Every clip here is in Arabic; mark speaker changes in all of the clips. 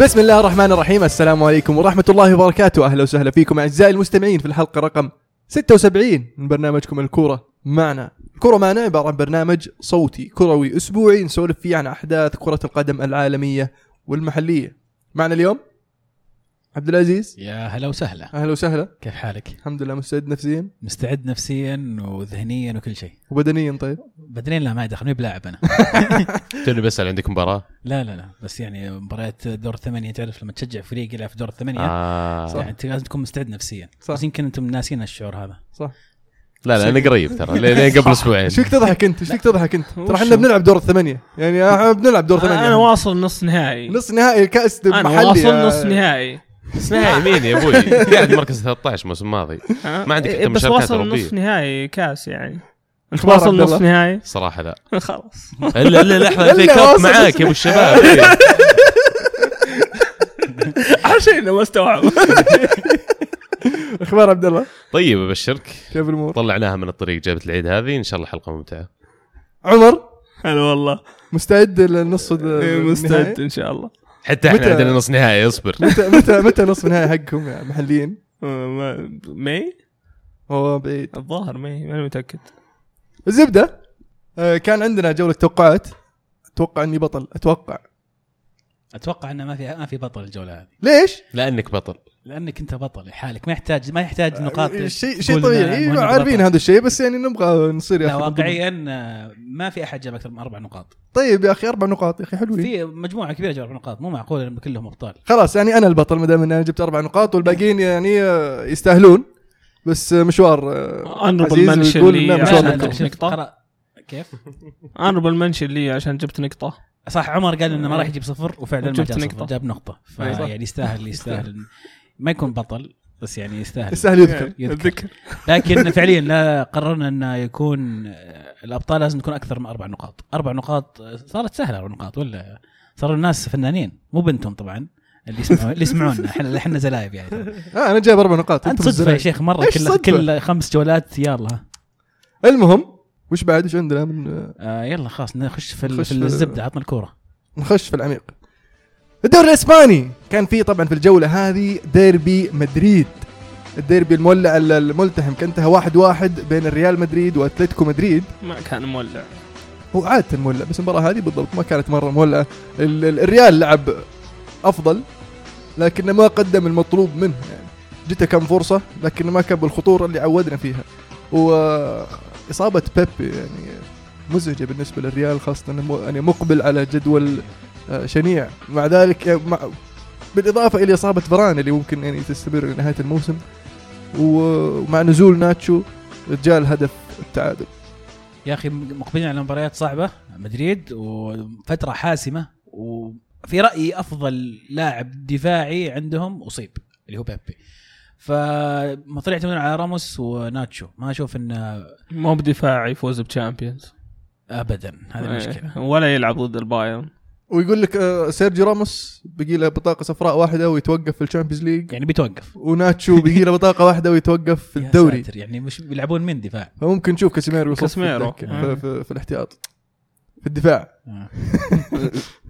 Speaker 1: بسم الله الرحمن الرحيم. السلام عليكم ورحمة الله وبركاته. أهلا وسهلا فيكم أعزائي المستمعين في الحلقة رقم 76 من برنامجكم الكورة معنا. الكورة معنا عبارة عن برنامج صوتي كروي أسبوعي نسولف فيه عن أحداث كرة القدم العالمية والمحلية. معنا اليوم عبد العزيز.
Speaker 2: يا هلا وسهلا.
Speaker 1: أهلا وسهلا.
Speaker 2: كيف حالك؟
Speaker 1: الحمد لله مستعد نفسيا؟
Speaker 2: مستعد نفسيا وذهنيا وكل شيء.
Speaker 1: وبدنيا طيب؟
Speaker 2: بدنيا لا ما دخل مي بلاعب أنا.
Speaker 3: توني بسال عندك مباراة؟
Speaker 2: لا لا لا. بس يعني مباريات دور الثمانية تعرف لما تشجع فريق يلعب في دور الثمانية؟
Speaker 3: آه.
Speaker 2: يعني أنت لازم تكون مستعد نفسيا.
Speaker 1: صح.
Speaker 2: بس يمكن أنتم ناسين الشعور هذا.
Speaker 1: صح.
Speaker 3: لا لا أنا قريب ترى لين قبل أسبوعين.
Speaker 1: إيش فيك تضحك أنت؟ إيش فيك تضحك أنت؟ ترى؟ إحنا بنلعب دور الثمانية. يعني إحنا بنلعب دور ثمانية
Speaker 4: أنا واصل نص نهائي.
Speaker 1: نص نهائي كأس
Speaker 4: أنا
Speaker 1: محلي
Speaker 4: واصل
Speaker 1: يا-
Speaker 4: نص نهائي.
Speaker 3: اسمعي مين يا أبوي. قاعد مركز 13 الموسم الماضي؟ ما عندك
Speaker 4: إيه،
Speaker 3: حتى
Speaker 4: بس
Speaker 3: مشاركات
Speaker 4: واصل
Speaker 3: أوروبية.
Speaker 4: نص نهائي كاس يعني.
Speaker 1: أنت
Speaker 4: واصل
Speaker 1: عبد
Speaker 4: نص
Speaker 1: الله؟
Speaker 4: نهائي؟
Speaker 3: صراحة لا.
Speaker 4: خلاص.
Speaker 3: الا إلا لحظة
Speaker 1: إلا
Speaker 3: في كاب معاك يا أبو الشباب.
Speaker 4: عشان ما استوعب.
Speaker 1: أخبار عبد الله؟
Speaker 3: طيب أبشرك.
Speaker 1: كيف الأمور؟
Speaker 3: طلعناها من الطريق جابة العيد هذه. إن شاء الله حلقة ممتعة.
Speaker 1: عمر؟
Speaker 4: هلا والله.
Speaker 1: مستعد للنص
Speaker 4: إيه، مستعد إن شاء الله.
Speaker 3: حتى إحنا
Speaker 1: متى-
Speaker 3: عندنا نص نهائي اصبر.
Speaker 1: متى متى متى نصف النهائي حقكم يا محليين؟
Speaker 4: ما- مي
Speaker 1: هو بعيد.
Speaker 4: الظاهر مي ماني متأكد.
Speaker 1: الزبدة آه، كان عندنا جولة توقعات. أتوقع إني بطل أتوقع.
Speaker 2: أتوقع إنه ما في ما في بطل الجولة هذه.
Speaker 1: ليش؟
Speaker 3: لأنك بطل.
Speaker 2: لأنك أنت بطل لحالك ما يحتاج ما يحتاج نقاط
Speaker 1: آه، شيء شيء
Speaker 2: إن
Speaker 1: طبيعي
Speaker 2: إنك
Speaker 1: عارفين. هذا الشيء بس يعني نبغى نصير يا
Speaker 2: لا
Speaker 1: أخي
Speaker 2: واقعيا آه، ما في أحد جاب أكثر من أربع نقاط
Speaker 1: طيب يا أخي أربع نقاط يا أخي حلوين
Speaker 2: في مجموعة كبيرة جاب أربع نقاط مو معقول ان كلهم أبطال
Speaker 1: خلاص يعني أنا البطل ما دام إني أنا جبت أربع نقاط والباقيين يعني آه، يستاهلون بس مشوار
Speaker 4: mention
Speaker 1: ويقول
Speaker 4: لي
Speaker 1: مشوار.
Speaker 2: خلاص. كيف؟
Speaker 4: انربل منشن لي عشان جبت نقطة
Speaker 2: صح عمر قال إنه ما راح يجيب صفر وفعلا ما جاب
Speaker 4: نقطة.
Speaker 2: صفر جاب نقطة
Speaker 1: أي صح.
Speaker 2: فيعني يستاهل يستاهل ما يكون بطل بس يعني يستاهل.
Speaker 1: يستاهل يذكر
Speaker 2: يذكر.
Speaker 4: الذكر
Speaker 2: لكن فعليا لا قررنا انه يكون آه، الأبطال لازم تكون أكثر من أربع نقاط. أربع نقاط آه، صارت سهلة أربع نقاط ولا؟ صاروا الناس فنانين مو بنتم طبعا اللي يسمعون اللي يسمعونا. إحنا إحنا زلايب يعني.
Speaker 1: آه أنا جايب أربع نقاط. أنت
Speaker 2: صدفة يا. شيخ
Speaker 1: مرة
Speaker 2: كل؟ كل خمس جولات يلا.
Speaker 1: المهم وش بعد؟ وش عندنا من آه،
Speaker 2: يلا خلاص نخش في, في
Speaker 1: في-
Speaker 2: الزبدة عطنا الكورة.
Speaker 1: نخش في العميق. الدوري الإسباني. كان في طبعا في الجولة هذه ديربي مدريد. الديربي المولع الملتهم كان انتهى واحد واحد بين الريال مدريد وأتلتيكو مدريد.
Speaker 4: ما كان مولع.
Speaker 1: هو عادة مولع بس المباراة هذه بالضبط ما كانت مرة مولعة. ال- ال- الريال لعب أفضل لكنه ما قدم المطلوب منه. يعني جته كم فرصة لكنه ما كان بالخطورة اللي عودنا فيها. وإصابة بيبي يعني مزعجة بالنسبة للريال خاصة أنه يعني مقبل على جدول شنيع. مع ذلك يعني مع بالإضافة إلى إصابة فران اللي ممكن يعني تستمر لنهاية الموسم ومع نزول ناتشو جاء الهدف التعادل.
Speaker 2: يا أخي مقبلين على مباريات صعبة مدريد وفترة حاسمة وفي رأيي أفضل لاعب دفاعي عندهم أصيب اللي هو بيبي. فمطلع يعتمدون على راموس وناتشو. ما أشوف انه
Speaker 4: مو بدفاع يفوز ب Champions.
Speaker 2: ابدا هذه المشكلة.
Speaker 4: إيه. ولا يلعب ضد البايرن.
Speaker 1: ويقول لك آه، سيرجيو راموس بقي له بطاقة صفراء واحدة ويتوقف في ال Champions League
Speaker 2: يعني بيتوقف
Speaker 1: وناتشو بقي له بطاقة واحدة ويتوقف في الدوري
Speaker 2: ساتر، يعني مش بيلعبون من دفاع
Speaker 1: فممكن نشوف كاسيميرو في,
Speaker 4: كاسيميرو. آه.
Speaker 1: في, في, في الاحتياط في الدفاع
Speaker 2: آه.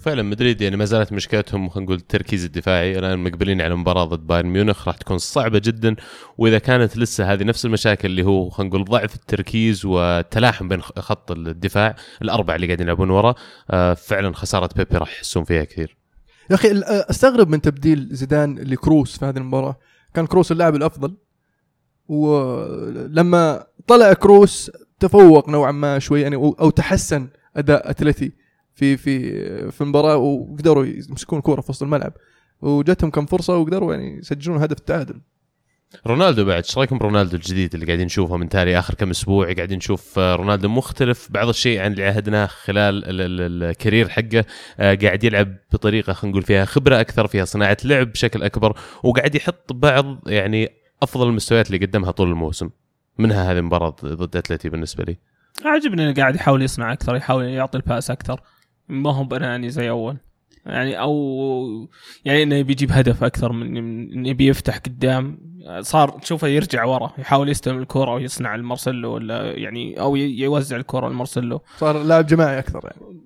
Speaker 3: فعلا مدريد يعني ما زالت مشكلتهم خلينا نقول التركيز الدفاعي. الآن مقبلين على مباراة ضد بايرن ميونخ راح تكون صعبة جدا. وإذا كانت لسه هذه نفس المشاكل اللي هو خلينا نقول ضعف التركيز والتلاحم بين خط الدفاع الأربعة اللي قاعدين يلعبون ورا آه، فعلا خسارة بيبي راح يحسون فيها كثير.
Speaker 1: يا أخي آه، أستغرب من تبديل زيدان لكروس في هذه المباراة. كان كروس اللاعب الأفضل. ولما طلع كروس تفوق نوعا ما شوي يعني أو تحسن أداء اتلتي في في في المباراه وقدروا يمسكون كوره في وسط الملعب. وجتهم كم فرصة وقدروا يعني يسجلون هدف التعادل.
Speaker 3: رونالدو بعد إيش رأيكم برونالدو الجديد اللي قاعدين نشوفه من تالي آخر كم أسبوع؟ قاعدين نشوف آه، رونالدو مختلف بعض الشيء عن اللي عهدناه خلال ال- ال- الكارير حقه. آه، قاعد يلعب بطريقة خلينا نقول فيها خبرة أكثر فيها صناعة لعب بشكل أكبر وقاعد يحط بعض يعني أفضل المستويات اللي قدمها طول الموسم. منها هذه المباراة ضد أتلتي بالنسبة لي.
Speaker 4: عجبني إنه قاعد يحاول يصنع أكثر يحاول يعطي ال pass أكثر. ما هو بأناني زي أول. يعني أو يعني إنه يبي يجيب هدف أكثر من من انه يبي يفتح قدام. صار تشوفه يرجع ورا يحاول يستلم الكره ويصنع لمارسيلو ولا يعني أو يوزع الكره لمارسيلو
Speaker 1: صار لاعب جماعي أكثر يعني.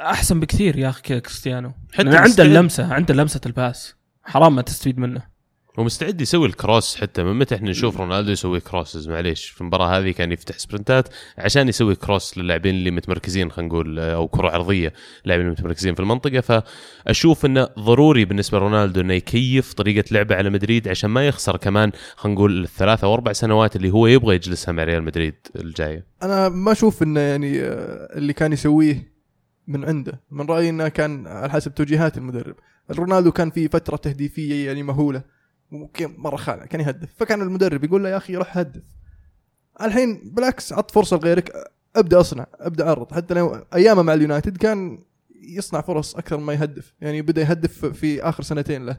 Speaker 4: أحسن بكثير يا أخي كريستيانو.
Speaker 3: حتى
Speaker 4: عنده. اللمسة عنده لمسة ال pass. حرام ما تستفيد منه.
Speaker 3: ومستعد يسوي ال cross حتى من متى إحنا نشوف رونالدو يسوي crosses؟ معليش في المباراة هذه كان يفتح سبرنتات عشان يسوي cross للاعبين اللي متمركزين خلينا نقول أو كرة عرضية لاعبين متمركزين في المنطقة. فأشوف إنه ضروري بالنسبة لرونالدو إنه يكيف طريقة لعبه على مدريد عشان ما يخسر كمان خلينا نقول الثلاث أو أربع سنوات اللي هو يبغى يجلسها مع ريال مدريد الجاية.
Speaker 1: أنا ما أشوف إنه يعني آه، اللي كان يسويه من عنده. من رأيي إنه كان على حسب توجيهات المدرب. رونالدو كان في فترة تهديفية يعني مهولة. وكان مرة خالع كان يهدف. فكان المدرب يقول له يا أخي روح هدف. الحين بالعكس عط فرصة لغيرك. أبدأ أصنع أبدأ عرض حتى لو أيامه مع اليونايتد كان يصنع فرص أكثر ما يهدف. يعني بدأ يهدف في آخر سنتين له.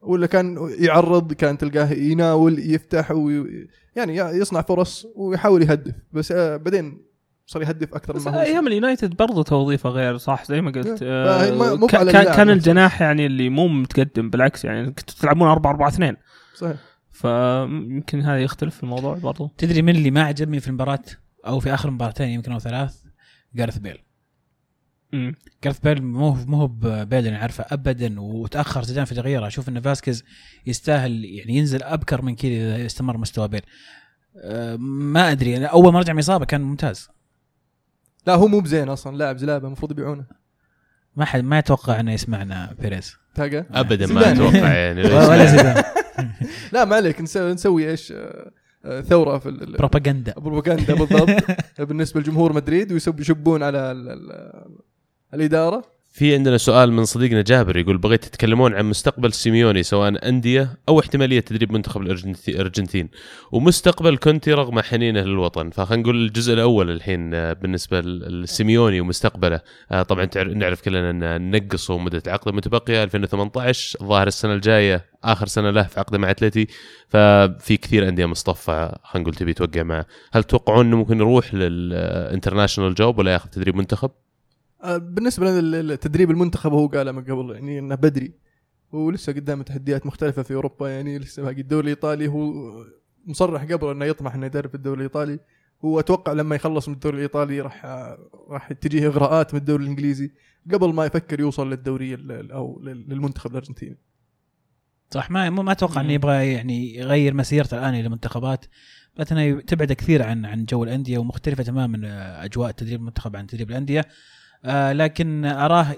Speaker 1: ولا كان يعرض كان تلقاه يناول يفتح وي يعني يصنع فرص ويحاول يهدف. بس آه، بعدين صار يهدف أكثر
Speaker 4: بس
Speaker 1: ما هو
Speaker 4: أيام اليونايتد برضو توظيفة غير صح زي ما قلت
Speaker 1: إيه.
Speaker 4: آه،
Speaker 1: ما-
Speaker 4: كان-
Speaker 1: على
Speaker 4: كان. الجناح يعني اللي مو متقدم بالعكس يعني كنتوا تلعبون 4 4 2
Speaker 1: صحيح.
Speaker 4: فيمكن هذا يختلف في الموضوع برضو
Speaker 2: تدري من اللي ما عجبني في المباراة أو في آخر مباراتين يمكن أو ثلاث؟ جارث بيل. جارث بيل مو مو هو بيل اللي نعرفه ابدا وتأخر زيدان في تغييره. أشوف إن فاسكيز يستاهل يعني ينزل أبكر من كذا إذا استمر مستوى بيل. أه، ما أدري أنا أول ما رجع من إصابة كان ممتاز.
Speaker 1: لا هو مو بزين أصلا. لاعب زلابة المفروض يبيعونه.
Speaker 2: ما حد ما يتوقع إنه يسمعنا بيريز.
Speaker 1: تلقى
Speaker 3: ابدا ما. أتوقع يعني.
Speaker 2: ولا زيدان.
Speaker 1: لا ما عليك. نسوي, نسوي إيش آه، آه، ثورة في
Speaker 2: بروباغندا.
Speaker 1: البروباغندا بالضبط. بالنسبة لجمهور مدريد ويسب يشبون على ال ال الإدارة.
Speaker 3: في عندنا سؤال من صديقنا جابر يقول بغيت تتكلمون عن مستقبل سيميوني سواء أندية أو احتمالية تدريب منتخب الأرجنتي- الأرجنتين. ومستقبل كونتي رغم حنينه للوطن. فخلينا نقول الجزء الأول الحين بالنسبة للسيميوني ومستقبله. آه، طبعا نعرف كلنا أن نقصوا مدة عقده متبقية. 2018 الظاهر السنة الجاية آخر سنة له في عقده مع أتلتي. ففي كثير أندية مصطفى خلينا نقول تبي توقع معه هل تتوقعون أنه ممكن يروح لل international job ولا ياخذ تدريب منتخب؟
Speaker 1: آه، بالنسبة للتدريب المنتخب هو قال من قبل يعني إنه بدري. ولسه قدامه تحديات مختلفة في أوروبا يعني لسه باقي الدوري الإيطالي. هو مصرح قبل إنه يطمح إنه يدرب الدوري الإيطالي. هو أتوقع لما يخلص من الدوري الإيطالي راح راح تجيه إغراءات من الدوري الإنجليزي قبل ما يفكر يوصل للدوري ال- أو لل- للمنتخب الأرجنتيني.
Speaker 2: صح ما ما أتوقع إنه يبغى يعني يغير مسيرته الآن إلى المنتخبات لكنها تبعد كثير عن عن جو الأندية ومختلفة تماما آه، أجواء تدريب المنتخب عن تدريب الأندية. آه لكن أراه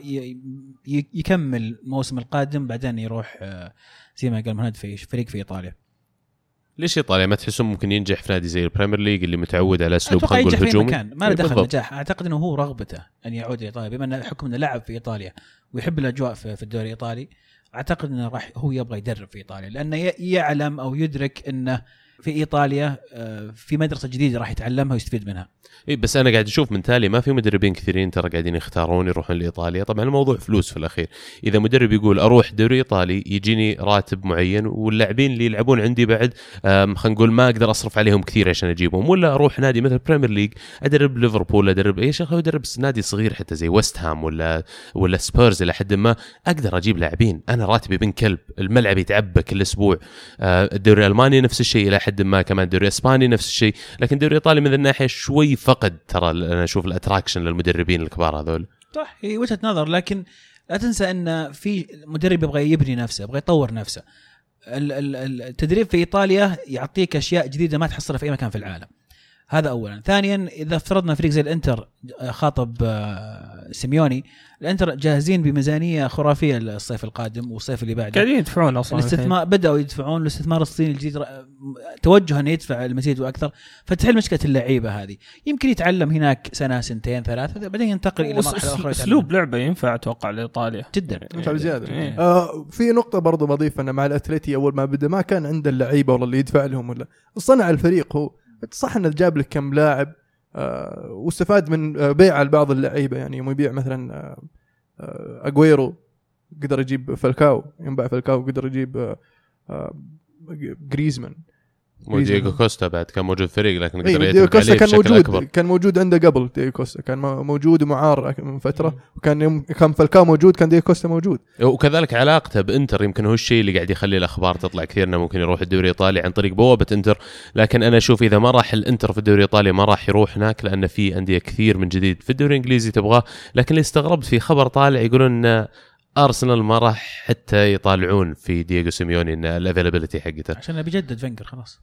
Speaker 2: يكمل الموسم القادم بعدين يروح آه زي ما قال مهند في فريق في إيطاليا.
Speaker 3: ليش إيطاليا؟ ما تحسون ممكن ينجح في نادي زي البريمير ليج اللي متعود على
Speaker 2: أسلوب
Speaker 3: خلينا نقول هجومي؟
Speaker 2: مكان. ما له
Speaker 3: إيه،
Speaker 2: دخل. نجاح أعتقد إنه هو رغبته أن يعود إلى إيطاليا بما انه حكم إنه لعب في إيطاليا ويحب الأجواء في, الدوري الإيطالي أعتقد إنه راح هو يبغى يدرب في إيطاليا لأنه يعلم أو يدرك إنه في إيطاليا آه، في مدرسة جديدة راح يتعلمها ويستفيد منها.
Speaker 3: اي بس أنا قاعد أشوف من تالي ما في مدربين كثيرين ترى قاعدين يختارون يروحون لإيطاليا. طبعا الموضوع فلوس في الأخير. إذا مدرب يقول أروح دوري إيطالي يجيني راتب معين واللاعبين اللي يلعبون عندي بعد خلينا نقول ما أقدر أصرف عليهم كثير عشان أجيبهم. ولا أروح نادي مثل بريمير ليج أدرب ليفربول أدرب أي شيء أدرب نادي صغير حتى زي ويست هام ولا ولا سبيرز إلى حد ما. أقدر أجيب لاعبين. أنا راتبي بن كلب الملعب يتعبى كل أسبوع آه، الدوري الألماني نفس الشيء حد ما كمان الدوري الاسباني نفس الشيء. لكن الدوري الايطالي من الناحية شوي فقد ترى أنا أشوف ال attraction للمدربين الكبار هذول.
Speaker 2: صح هي وجهة نظر لكن لا تنسى إن في مدرب يبغى يبني نفسه يبغى يطور نفسه. ال- ال- التدريب في إيطاليا يعطيك أشياء جديدة ما تحصلها في أي مكان في العالم. هذا اولا. ثانيا إذا افترضنا فريق زي الإنتر خاطب آه، سيميوني الإنتر جاهزين بميزانية خرافية الصيف القادم والصيف اللي بعده.
Speaker 4: قاعدين يدفعون أصلا
Speaker 2: الاستثمار بدأوا يدفعون الاستثمار الصيني الجديد توجه انه يدفع المزيد وأكثر. فتحل مشكله اللعيبة هذه. يمكن يتعلم هناك سنة سنتين ثلاثة بعدين ينتقل إلى مرحلة أخرى.
Speaker 4: أسلوب لعبة ينفع أتوقع لإيطاليا.
Speaker 2: جدا.
Speaker 1: ينفع بزياده
Speaker 4: إيه.
Speaker 1: آه في نقطة برضو بضيف انه مع الأتلتي أول ما بدا ما كان عنده اللعيبة والله اللي يدفع لهم ولا. صنع الفريق هو. صح إنه جاب لك كم لاعب آه واستفاد من آه بيع لبعض اللعيبة. يعني يوم يبيع مثلا آه آه اجويرو قدر يجيب فالكاو ينباع فالكاو قدر يجيب آه
Speaker 3: ودييغو كوستا بعد كان موجود في الفريق لكن قدر
Speaker 1: دييغو
Speaker 3: يعتمد
Speaker 1: كوستا
Speaker 3: عليه
Speaker 1: كان موجود
Speaker 3: أكبر.
Speaker 1: كان موجود عنده قبل دييغو كوستا كان موجود ومعار من فترة وكان يوم كان فالكاو موجود كان دييغو كوستا موجود.
Speaker 3: وكذلك علاقته بإنتر يمكن هو الشيء اللي قاعد يخلي الأخبار تطلع كثير إنه ممكن يروح الدوري الإيطالي عن طريق بوابة إنتر. لكن أنا أشوف إذا ما راح الإنتر في الدوري الإيطالي ما راح يروح هناك لأن في أندية كثير من جديد في الدوري الإنجليزي تبغاه. لكن اللي استغربت في خبر طالع يقولون إن أرسنال ما راح حتى يطالعون في دييغو سيميوني إن ال availability حقته.
Speaker 2: عشان بيجدد فنجر خلاص.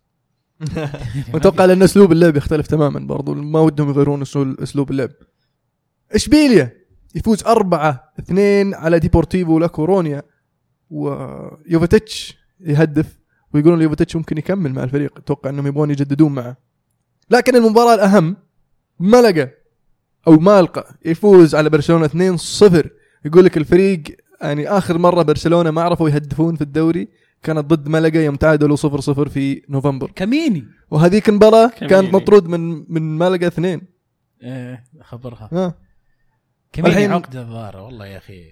Speaker 1: متوقع لأن أسلوب اللعب يختلف تماما برضو. ما ودهم يغيرون اسلوب اللعب. اشبيليا يفوز 4 2 على ديبورتيفو لا كورونيا ويوفيتش يهدف ويقولون يوفيتش ممكن يكمل مع الفريق. أتوقع إنهم يبغون يجددون معه. لكن المباراة الأهم ملقا أو مالقا يفوز على برشلونة 2-0 يقول لك الفريق يعني آخر مرة برشلونة ما عرفوا يهدفون في الدوري كانت ضد ملقا يوم تعادلوا 0-0 في نوفمبر.
Speaker 2: كميني.
Speaker 1: وهذيك
Speaker 4: المباراة.
Speaker 1: كانت مطرود من من ملقا اثنين.
Speaker 2: إيه خبرها
Speaker 1: ها.
Speaker 2: كميني
Speaker 1: الحين-
Speaker 2: عقدة الظاهر والله يا أخي.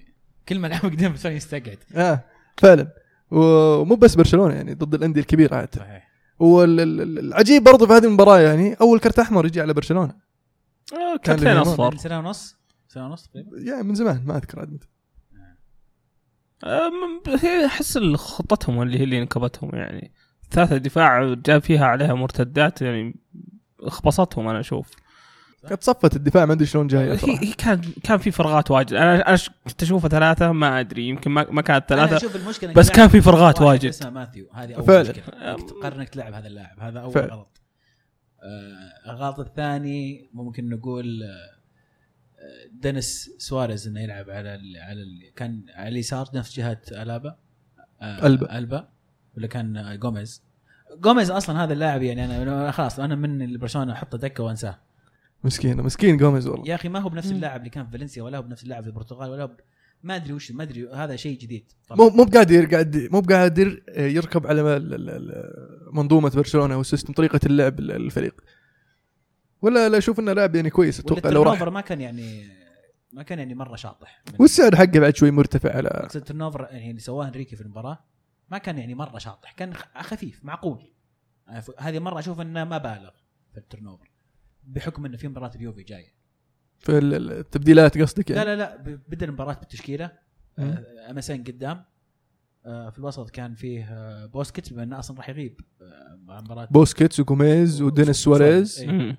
Speaker 2: كل ما لعب قدام بس يستقعد
Speaker 1: آه فعلا. ومو بس برشلونة يعني ضد الأندية الكبيرة عاده
Speaker 2: صحيح.
Speaker 1: والعجيب برضه في هذه المباراة يعني أول كرت أحمر يجي على برشلونة.
Speaker 4: آه،
Speaker 1: كان.
Speaker 4: اصفر
Speaker 2: سنة ونص؟ سنة ونص؟ تقريبا
Speaker 1: يعني من زمان ما أذكر عاد.
Speaker 4: آه، هي أحس خطتهم اللي هي اللي نكبتهم يعني. ثلاثة دفاع جاب فيها عليها مرتدات يعني اخبصتهم أنا أشوف.
Speaker 1: كانت صفت الدفاع ما أدري شلون جاية
Speaker 4: هي هي كان كان في فراغات واجد. أنا أنا كنت أشوفها ثلاثة ما أدري يمكن ما, ما كانت
Speaker 2: أنا
Speaker 4: ثلاثة
Speaker 2: أشوف المشكلة
Speaker 4: بس كان في فراغات واجد.
Speaker 2: اسمه ماثيو. هذه أول
Speaker 1: فعلا.
Speaker 2: مشكلة. تقرر إنك تلعب هذا اللاعب. هذا أول
Speaker 1: فعلا.
Speaker 2: غلط. آه، الغلط الثاني ممكن نقول آه، دينيس سواريز إنه يلعب على ال على ال كان على اليسار نفس جهة ألابا. آه،
Speaker 1: ألبا.
Speaker 2: ألبا. ولا كان آه، جوميز جوميز أصلا هذا اللاعب يعني أنا أنا خلاص أنا من برشلونه احطه دكة وأنساه.
Speaker 1: مسكين مسكين جوميز والله.
Speaker 2: يا أخي ما هو بنفس اللاعب اللي كان في فالنسيا ولا هو بنفس اللاعب في البرتغال ولا هو ب- ما أدري وش ما أدري هذا شيء جديد.
Speaker 1: مو مو بقادر قاعد مو بقادر يركب على ال- ال- ال- منظومة برشلونة وال system طريقة اللعب ال- الفريق. ولا لا أشوف انه لاعب يعني كويس أتوقع لو راح.
Speaker 2: ما كان يعني ما كان يعني مرة شاطح.
Speaker 1: والسعر حقه بعد شوي مرتفع على
Speaker 2: اقصد ال turnover يعني اللي سواه إنريكي في المباراة ما كان يعني مرة شاطح كان خ- خفيف معقول. هذه مرة أشوف إنه ما بالغ في ال turnover بحكم إنه في مباراة اليوفي جاية.
Speaker 1: في ال- ال- التبديلات قصدك
Speaker 2: لا
Speaker 1: يعني؟
Speaker 2: لا لا ب- بدأ المباراة
Speaker 1: بالتشكيلة.
Speaker 2: آه، MSN قدام آه، في الوسط كان فيه آه، بوسكيتس بما إنه أصلا راح يغيب مع مباراة.
Speaker 1: بوسكيتس وجوميز ودينيس سواريز.
Speaker 2: إيه.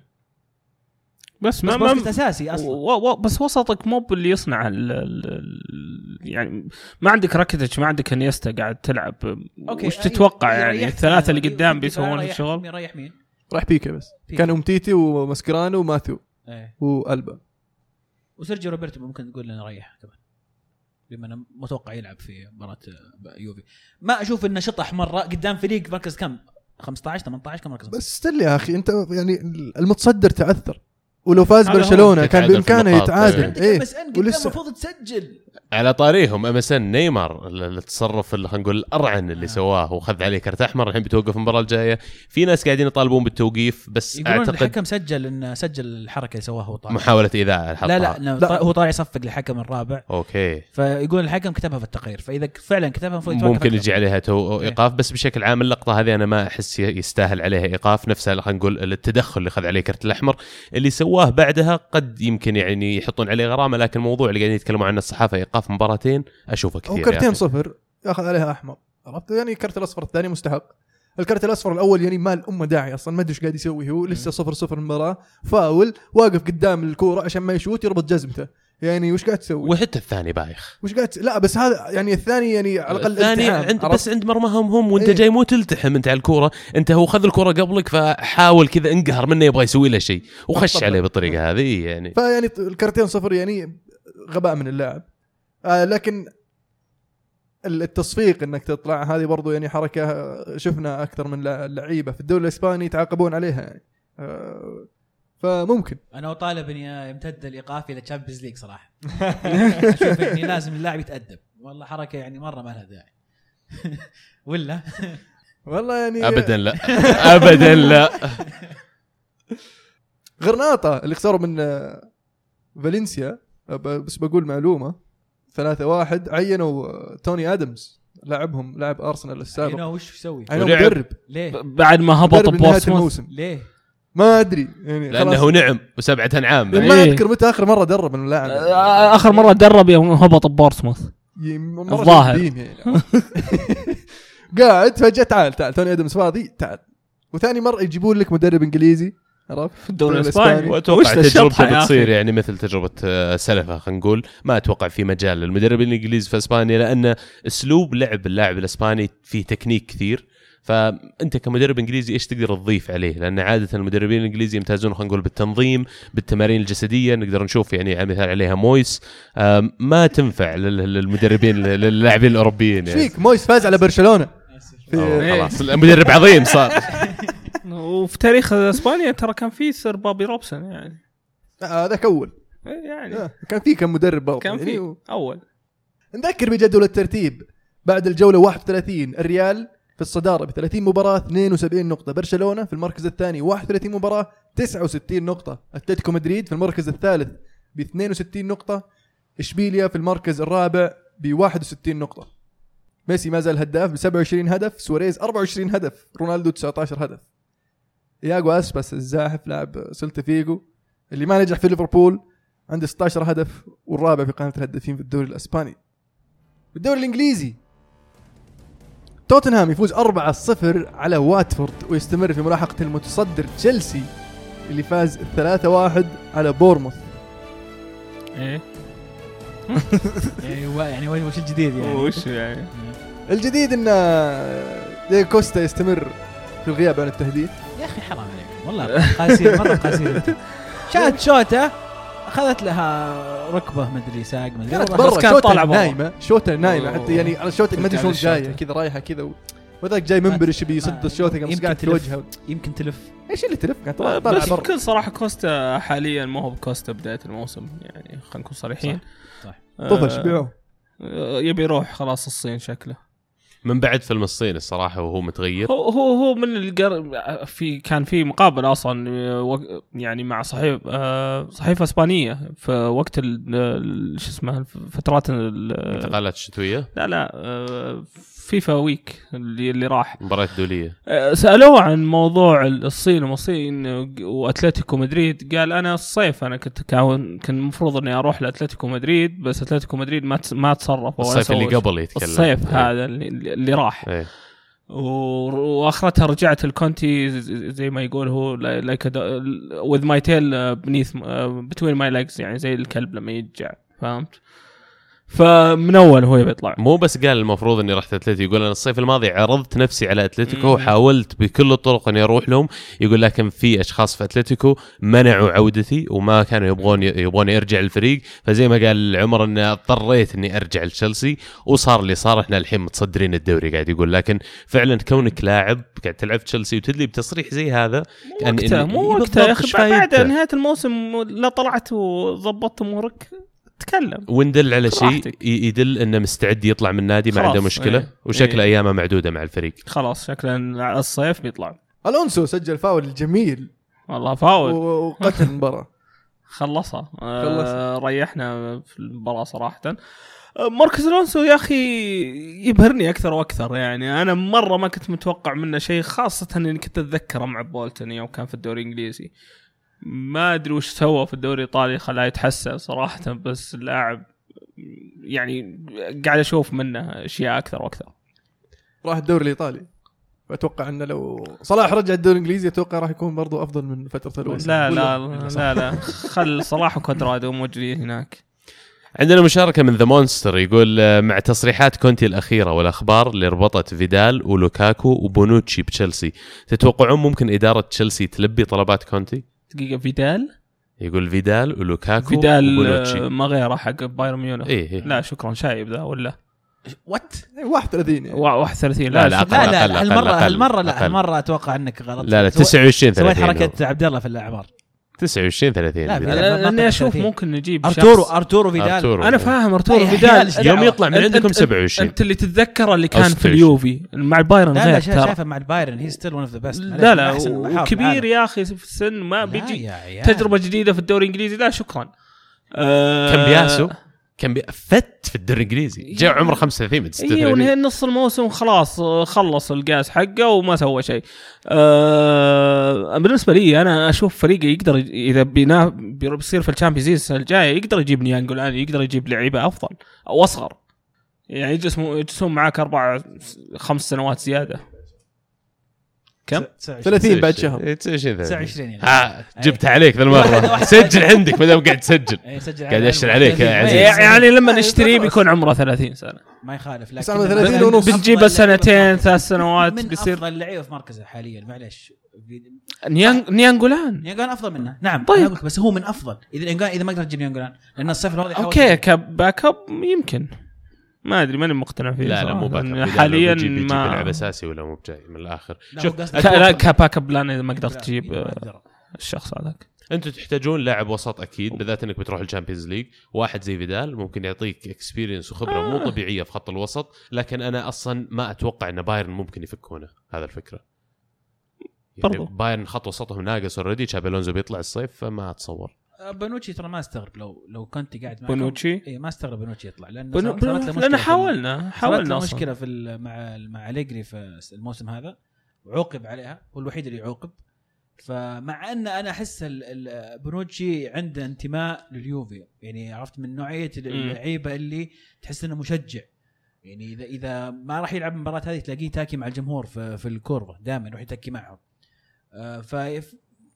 Speaker 4: بس
Speaker 2: بس
Speaker 4: ما
Speaker 2: بوسكيتس
Speaker 4: ما
Speaker 2: أساسي أصلا.
Speaker 4: و- و- بس وسطك مو باللي يصنع ال ال ال يعني ما عندك راكيتش ما عندك انيستا قاعد تلعب. وش
Speaker 2: أيوة،
Speaker 4: تتوقع يعني؟
Speaker 2: يريحك
Speaker 4: الثلاثة اللي
Speaker 2: يعني.
Speaker 4: قدام بيسوون الشغل؟
Speaker 2: مين ريح مين؟
Speaker 1: ريح بيكيه بس.
Speaker 2: بيكيه.
Speaker 1: كان امتيتي وماسكرانو وماثيو
Speaker 2: إيه.
Speaker 1: وألبا.
Speaker 2: وسيرجيو روبرتو ممكن تقول إنه ريح كمان. بما إنه متوقع يلعب في مباراة يوفي. ما أشوف إنه شطح مرة. قدام فريق مركز كم؟ 15 18 كم مركز؟
Speaker 1: بس still يا أخي أنت يعني المتصدر تعثر ولو فاز. برشلونة كان
Speaker 3: بإمكانه.
Speaker 1: يتعادل
Speaker 2: إيه قدام
Speaker 1: ولسه
Speaker 2: المفروض تسجل
Speaker 3: على طاريهم MSN نيمار ال- التصرف اللي خلينا نقول الأرعن اللي سواه وخذ عليه كرت أحمر الحين بيتوقف المباراة الجاية. في ناس قاعدين يطالبون بالتوقيف بس
Speaker 2: يقولون
Speaker 3: أعتقد
Speaker 2: الحكم سجل انه سجل الحركة اللي سواها هو طالع
Speaker 3: محاولة إيذاء
Speaker 2: لا لا,
Speaker 1: لا.
Speaker 2: طا- هو طالع يصفق للحكم الرابع.
Speaker 3: أوكي.
Speaker 2: فيقول الحكم كتبها في التقرير. فإذا فعلا كتبها
Speaker 3: ممكن. يجي عليها تو إيقاف بس بشكل عام اللقطة هذه أنا ما أحس يستاهل عليها إيقاف نفسها خلينا نقول التدخل اللي خذ عليه كرت الأحمر. اللي سواه بعدها قد يمكن يعني يحطون عليه غرامة لكن الموضوع اللي قاعدين يتكلموا عنه الصحافة إيقاف مباراتين أشوفه كثير
Speaker 1: أو
Speaker 3: يا
Speaker 1: كرتين
Speaker 3: أخي.
Speaker 1: صفر ياخذ عليها أحمر عرفت يعني الكرت الأصفر الثاني مستحق الكرت الأصفر الأول يعني ما الأمة داعي أصلا ما أدري إيش قاعد يسوي هو لسه صفر صفر المباراة فاول واقف قدام الكورة عشان ما يشوت يربط جزمته يعني وش قاعد تسوي؟
Speaker 3: وحتى الثاني بايخ
Speaker 1: وش قاعد لا بس هذا يعني الثاني يعني على الأقل
Speaker 3: الثاني عند؟ بس عند مرماهم هم وأنت
Speaker 1: إيه.
Speaker 3: جاي مو تلتحم أنت على الكورة أنت هو خذ الكورة قبلك فحاول كذا انقهر منه يبغى يسوي له شيء وخش. عليه بالطريقة هذه يعني
Speaker 1: فيعني الكرتين صفر يعني غباء من اللاعب آه لكن التصفيق إنك تطلع هذه برضو يعني حركة شفنا أكثر من لع- لعيبة في الدوري الإسباني يتعاقبون عليها يعني. آه فممكن.
Speaker 2: أنا أطالب إني يمتد الإيقاف إلى تشامبيونز ليج صراحة. أشوف إني لازم اللاعب يتأدب. والله حركة يعني مرة ما لها داعي. ولا؟
Speaker 1: والله يعني
Speaker 3: ابدا لا. ابدا لا.
Speaker 1: غرناطة اللي خسروا من آه، فالنسيا. بس بقول معلومة. ثلاثة واحد عينوا توني آدمز لاعبهم لاعب
Speaker 2: أرسنال
Speaker 1: السابق
Speaker 2: نو وش يسوي؟
Speaker 1: يعني
Speaker 3: ولعب.
Speaker 1: مدرب
Speaker 2: ليه؟
Speaker 4: بعد ما هبط
Speaker 1: مدرب نهايه
Speaker 4: بورسموث
Speaker 1: الموسم
Speaker 2: ليه؟
Speaker 1: ما أدري يعني
Speaker 3: لأنه
Speaker 1: خلاص.
Speaker 3: نعم وسبعة أنعام
Speaker 1: ما
Speaker 4: إيه.
Speaker 1: أذكر متى آخر مرة درب اللاعب
Speaker 4: آه، آخر مرة درب يوم هبط بورسموث
Speaker 1: ي- مرة
Speaker 4: الظاهر.
Speaker 1: يعني. قاعد فجأة تعال تعال توني آدمز فاضي تعال وثاني مرة يجيبون لك مدرب إنجليزي عرفت؟
Speaker 4: في الدوري.
Speaker 1: الإسباني.
Speaker 4: وأتوقع
Speaker 3: تجربته؟ بتصير يعني مثل تجربة آه، سلفه خلينا نقول. ما أتوقع في مجال للمدرب الإنجليزي في إسبانيا لأن أسلوب لعب اللاعب الإسباني فيه تكنيك كثير. فأنت كمدرب إنجليزي إيش تقدر تضيف عليه؟ لأن عادة المدربين الإنجليزي يمتازون خلينا نقول بالتنظيم، بالتمارين الجسدية، نقدر نشوف يعني على مثال عليها مويس. آم، ما تنفع لل- للمدربين للاعبين الأوروبيين
Speaker 1: إيش
Speaker 3: يعني
Speaker 1: فيك؟ مويس فاز على برشلونة.
Speaker 3: أوه، خلاص. المدرب عظيم صار.
Speaker 4: وفي تاريخ إسبانيا ترى كان في سير بوبي روبسون يعني.
Speaker 1: آه، هذاك أول.
Speaker 4: إيه يعني.
Speaker 1: آه، كان في كم مدرب برضه
Speaker 4: كان
Speaker 1: يعني.
Speaker 4: في أول.
Speaker 1: نذكر بجدول الترتيب. بعد الجولة 31 الريال في الصدارة ب 30 مباراه 72 نقطة. برشلونة في المركز الثاني 31 مباراة 69 نقطة. أتلتيكو مدريد في المركز الثالث ب 62 نقطة. إشبيليا في المركز الرابع ب 61 نقطة. ميسي ما زال هداف ب 27 هدف سواريز 24 هدف رونالدو 19 هدف. ياغو اسباس الزاحف لاعب سلتا فيجو؟ اللي ما نجح في ليفربول عنده 16 هدف والرابع في قائمة الهدافين في الدوري الإسباني. بالدوري الإنجليزي توتنهام يفوز 4-0 على واتفورد ويستمر في ملاحقة المتصدر تشيلسي اللي فاز 3-1 على بورموث.
Speaker 4: إيه؟
Speaker 2: يعني و- يعني وش الجديد يعني؟
Speaker 4: وش يعني؟
Speaker 1: الجديد إن دي كوستا يستمر في الغياب عن التهديد؟
Speaker 2: يا أخي حرام عليك. والله قاسي مرة قاسي شاهد شوتة أخذت لها ركبة مدري ساق مدري
Speaker 1: كانت برا
Speaker 4: كانت.
Speaker 1: نايمة شوطة نايمة
Speaker 4: أوه.
Speaker 1: حتى يعني على شوطة ما أدري شلون
Speaker 4: للشوطة.
Speaker 1: كذا رايحة كذا وذاك جاي منبرش بيصد
Speaker 2: ما-
Speaker 1: الشوطة قام قاعد في. وجهه.
Speaker 2: يمكن تلف.
Speaker 1: إيش اللي تلف؟ كانت طالعة
Speaker 4: بس
Speaker 1: برا.
Speaker 4: بكل صراحة كوستا حاليا ما هو بكوستا بداية الموسم يعني خلينا نكون صريحين.
Speaker 2: صح، صح.
Speaker 4: آه،
Speaker 1: طفش بيعوه
Speaker 4: آه، يبي يروح خلاص الصين شكله.
Speaker 3: من بعد فيلم الصين الصراحة وهو متغير.
Speaker 4: هو هو هو من القر... في كان في مقابله أصلا يعني مع صحيف آه، صحيفة إسبانية في وقت شو اسمه فترات ال-
Speaker 3: الانتقالات الشتوية.
Speaker 4: لا لا آه، فيفا ويك اللي اللي راح.
Speaker 3: مباريات دولية.
Speaker 4: آه، سألوه عن موضوع الصين والصين وأتلتيكو مدريد. قال أنا الصيف أنا كنت كان كان المفروض إني أروح لأتلتيكو مدريد بس أتلتيكو مدريد ما ما تصرف
Speaker 3: الصيف اللي قبل يتكلم.
Speaker 4: الصيف
Speaker 3: إيه.
Speaker 4: هذا اللي, اللي راح. و- وأخرتها رجعت الكونتي زي ما يقول هو like with my tail beneath between my legs يعني زي الكلب لما يتجع. فهمت؟ فمن اول هو يبي يطلع.
Speaker 3: مو بس قال المفروض إني رحت أتلتيكو يقول أنا الصيف الماضي عرضت نفسي على
Speaker 4: أتلتيكو.
Speaker 3: وحاولت بكل الطرق إني أروح لهم. يقول لكن في أشخاص في أتلتيكو منعوا عودتي وما كانوا يبغون يبغوني ارجع الفريق. فزي ما قال عمر ان اضطريت إني أرجع لتشيلسي وصار اللي صار. إحنا الحين متصدرين الدوري قاعد يقول. لكن فعلا كونك لاعب قاعد تلعب في تشيلسي وتدلي بتصريح زي هذا
Speaker 4: مو
Speaker 3: يعني
Speaker 4: وقتها
Speaker 3: إن-
Speaker 4: مو وقتها يا
Speaker 3: أخي
Speaker 4: بعد؟ نهاية الموسم لا طلعت وضبطت أمورك. تكلم.
Speaker 3: وندل على شيء يدل إنه مستعد يطلع من النادي ما عنده مشكلة
Speaker 4: إيه.
Speaker 3: وشكله
Speaker 4: إيه.
Speaker 3: أيامه معدودة مع الفريق.
Speaker 4: خلاص شكله الصيف بيطلع.
Speaker 1: ألونسو سجل فاول الجميل
Speaker 4: والله فاول.
Speaker 1: وقتل المباراة.
Speaker 4: خلصها. آه ريحنا في المباراة صراحة. آه، ماركوس ألونسو يا أخي يبهرني أكثر وأكثر يعني. أنا مرة ما كنت متوقع منه شيء خاصه إني كنت أتذكره مع بولتون يوم كان في الدوري الإنجليزي. ما أدري وش سوى في الدوري الإيطالي خلاه يتحسن صراحة بس اللاعب يعني قاعد أشوف منه أشياء أكثر وأكثر.
Speaker 1: راح الدوري الإيطالي. واتوقع إنه لو صلاح رجع الدوري الإنجليزي أتوقع راح يكون برضو أفضل من فترة الونسو
Speaker 4: لا لا لا لا خل صلاح وكوادرادو موجودين هناك.
Speaker 3: عندنا مشاركة من the monster يقول آه، مع تصريحات كونتي الأخيرة والأخبار اللي ربطت فيدال ولوكاكو وبونوتشي بتشيلسي تتوقعون ممكن إدارة تشيلسي تلبي طلبات كونتي؟
Speaker 4: دقيقة فيدال؟
Speaker 3: يقول فيدال ولوكاكو
Speaker 4: فيدال آه، ما غيره حق بايرن ميونخ.
Speaker 3: إيه إيه.
Speaker 4: لا شكرا. شايب ذا ولا؟
Speaker 2: what
Speaker 1: 31 يعني.
Speaker 4: وا- 31
Speaker 3: لا،
Speaker 4: لا,
Speaker 3: لا،. أقل،
Speaker 2: لا لا
Speaker 3: أقل،
Speaker 2: هالمره هالمرة لا. هالمرة أتوقع إنك غلط
Speaker 3: لا لا
Speaker 2: سويت-
Speaker 3: 29
Speaker 2: سويت
Speaker 3: 30
Speaker 2: حركة عبد الله في الإعمار.
Speaker 3: 29 30
Speaker 2: لا،. لا،
Speaker 4: لا، لاني أشوف
Speaker 2: 30.
Speaker 4: ممكن نجيب
Speaker 2: أرتورو
Speaker 4: شخص-
Speaker 2: أرتورو فيدال
Speaker 3: أرتورو.
Speaker 4: أنا فاهم أرتورو
Speaker 2: لا،
Speaker 4: فيدال
Speaker 3: يوم. يطلع من عندكم
Speaker 4: أنت-
Speaker 3: 27
Speaker 4: أنت اللي تتذكره اللي كان في
Speaker 3: 26.
Speaker 4: اليوفي مع البايرن
Speaker 2: لا لا
Speaker 4: غير ترى
Speaker 2: شايفه مع البايرن he's still one of the best
Speaker 4: لا لا وكبير يا أخي في السن ما بيجي. تجربة جديدة في الدوري الإنجليزي لا شكرا آه،
Speaker 3: كم بياسو كان بي- فت في الدوري الإنجليزي جاء عمره 35 من
Speaker 4: اي
Speaker 3: 36
Speaker 4: ونهي نص الموسم خلاص خلص القاس حقه وما سوى شيء. آه بالنسبة لي أنا أشوف فريقه يقدر إذا بينا بيصير في ال Champions League السنة الجاية يقدر يجيب ناينجولان يقدر يجيب لعيبة أفضل أو أصغر. يعني يجلسون معاك أربع خمس سنوات زيادة. كم؟
Speaker 1: 30 بعد شهر.
Speaker 3: إيه، 29
Speaker 2: 29 يعني.
Speaker 3: ها جبتها عليك ذا
Speaker 2: المرة.
Speaker 3: سجل عندك ما دام قاعد تسجل.
Speaker 2: إيه، سجل
Speaker 3: قاعد أشر عليك يا عزيز.
Speaker 4: يعني لما نشتريه بيكون عمره 30 سنة.
Speaker 2: ما يخالف
Speaker 1: بس
Speaker 2: لكن
Speaker 1: عمره 30 ونص.
Speaker 4: بتجيبه سنتين ثلاث سنوات
Speaker 2: من
Speaker 4: بيصير
Speaker 2: أفضل لعيبه في مركزه حاليا. معلش
Speaker 4: ناين ناينجولان.
Speaker 2: ناينجولان أفضل منه. نعم
Speaker 4: طيب.
Speaker 2: بس هو من أفضل. إذا إذا ما قدرت تجيب ناينجولان. لأن الصيف الماضي حاولت-
Speaker 4: okay ك backup يمكن. ما أدري ماني مقتنع فيه
Speaker 3: لا لا
Speaker 4: صراحة.
Speaker 3: مو backup
Speaker 4: حاليا
Speaker 3: بيجي بيجي
Speaker 4: ما
Speaker 3: بيلعب أساسي ولا مو بجاي من الآخر.
Speaker 2: لا،
Speaker 3: شوف
Speaker 4: لا ك backup لا إذا ما قدرت تجيب آه،. الشخص هذاك.
Speaker 3: أنتم تحتاجون لاعب وسط أكيد بالذات إنك بتروح ال Champions League. واحد زي فيدال ممكن يعطيك experience وخبرة مو طبيعية في خط الوسط لكن أنا أصلا ما أتوقع إن بايرن ممكن يفكونه هذا الفكرة. يعني
Speaker 4: برضو.
Speaker 3: بايرن خط وسطهم ناقص already تشابي ألونزو بيطلع الصيف فما أتصور.
Speaker 2: آه، بنوتشي ترى ما استغرب. لو لو كنت قاعد معكم
Speaker 4: بونوتشي
Speaker 2: اي ما استغرب بنوتشي يطلع. لأن
Speaker 4: بنو- بنو-
Speaker 2: مشكلة لأن
Speaker 4: حاولنا
Speaker 2: حاولنا
Speaker 4: أصلا.
Speaker 2: مشكله في مع مع اليجري في الموسم هذا. وعوقب عليها. هو الوحيد اللي يعوقب. فمع أن أنا أحس بونوتشي عنده انتماء لليوفي. يعني عرفت من
Speaker 4: نوعية.
Speaker 2: اللعيبة اللي تحس إنه مشجع. يعني اذا إذا ما راح يلعب المباراة هذه تلاقيه تاكي مع الجمهور في, في الكورفا دائما يروح يتكي معهم. آه،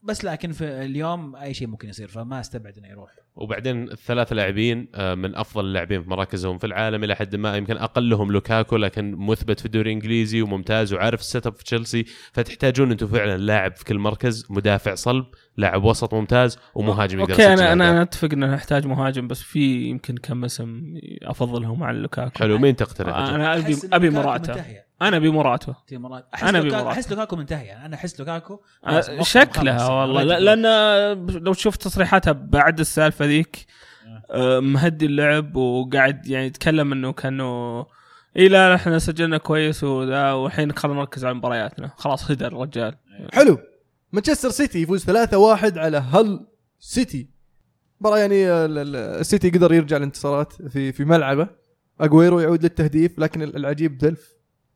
Speaker 2: بس لكن في اليوم أي شيء ممكن يصير فما أستبعد إنه يروح.
Speaker 3: وبعدين الثلاث لاعبين آه، من أفضل اللاعبين في مراكزهم في العالم إلى حد ما يمكن أقلهم لوكاكو لكن مثبت في الدوري الإنجليزي وممتاز وعارف ال setup في تشيلسي. فتحتاجون أنتم فعلا لاعب في كل مركز مدافع صلب لاعب وسط ممتاز ومهاجم يقدر
Speaker 4: okay
Speaker 3: أنا
Speaker 4: أنا أتفق إنه نحتاج مهاجم بس في يمكن كم اسم أفضلهم على لوكاكو.
Speaker 3: حلو مين تقترح؟ أجل؟
Speaker 4: أنا ابي
Speaker 2: أبي
Speaker 4: مراته. أنا ابي مراته أبي
Speaker 2: لوكاكو
Speaker 4: مراته.
Speaker 2: أحس لوكاكو منتهي يعني أنا أحس لوكاكو. مخ-
Speaker 4: شكلها. والله. لأن لو تشوف تصريحاتها بعد السالفة ذيك آه، مهدي اللعب وقاعد يعني يتكلم إنه كأنه إي لا إحنا سجلنا كويس وذا والحين خلينا نركز على مبارياتنا. خلاص هدى الرجال.
Speaker 1: حلو. مانشستر سيتي يفوز 3-1 على هال سيتي. مباراة يعني ال- ال- السيتي قدر يرجع الانتصارات في في ملعبه. اجويرو يعود للتهديف لكن ال- العجيب دلف.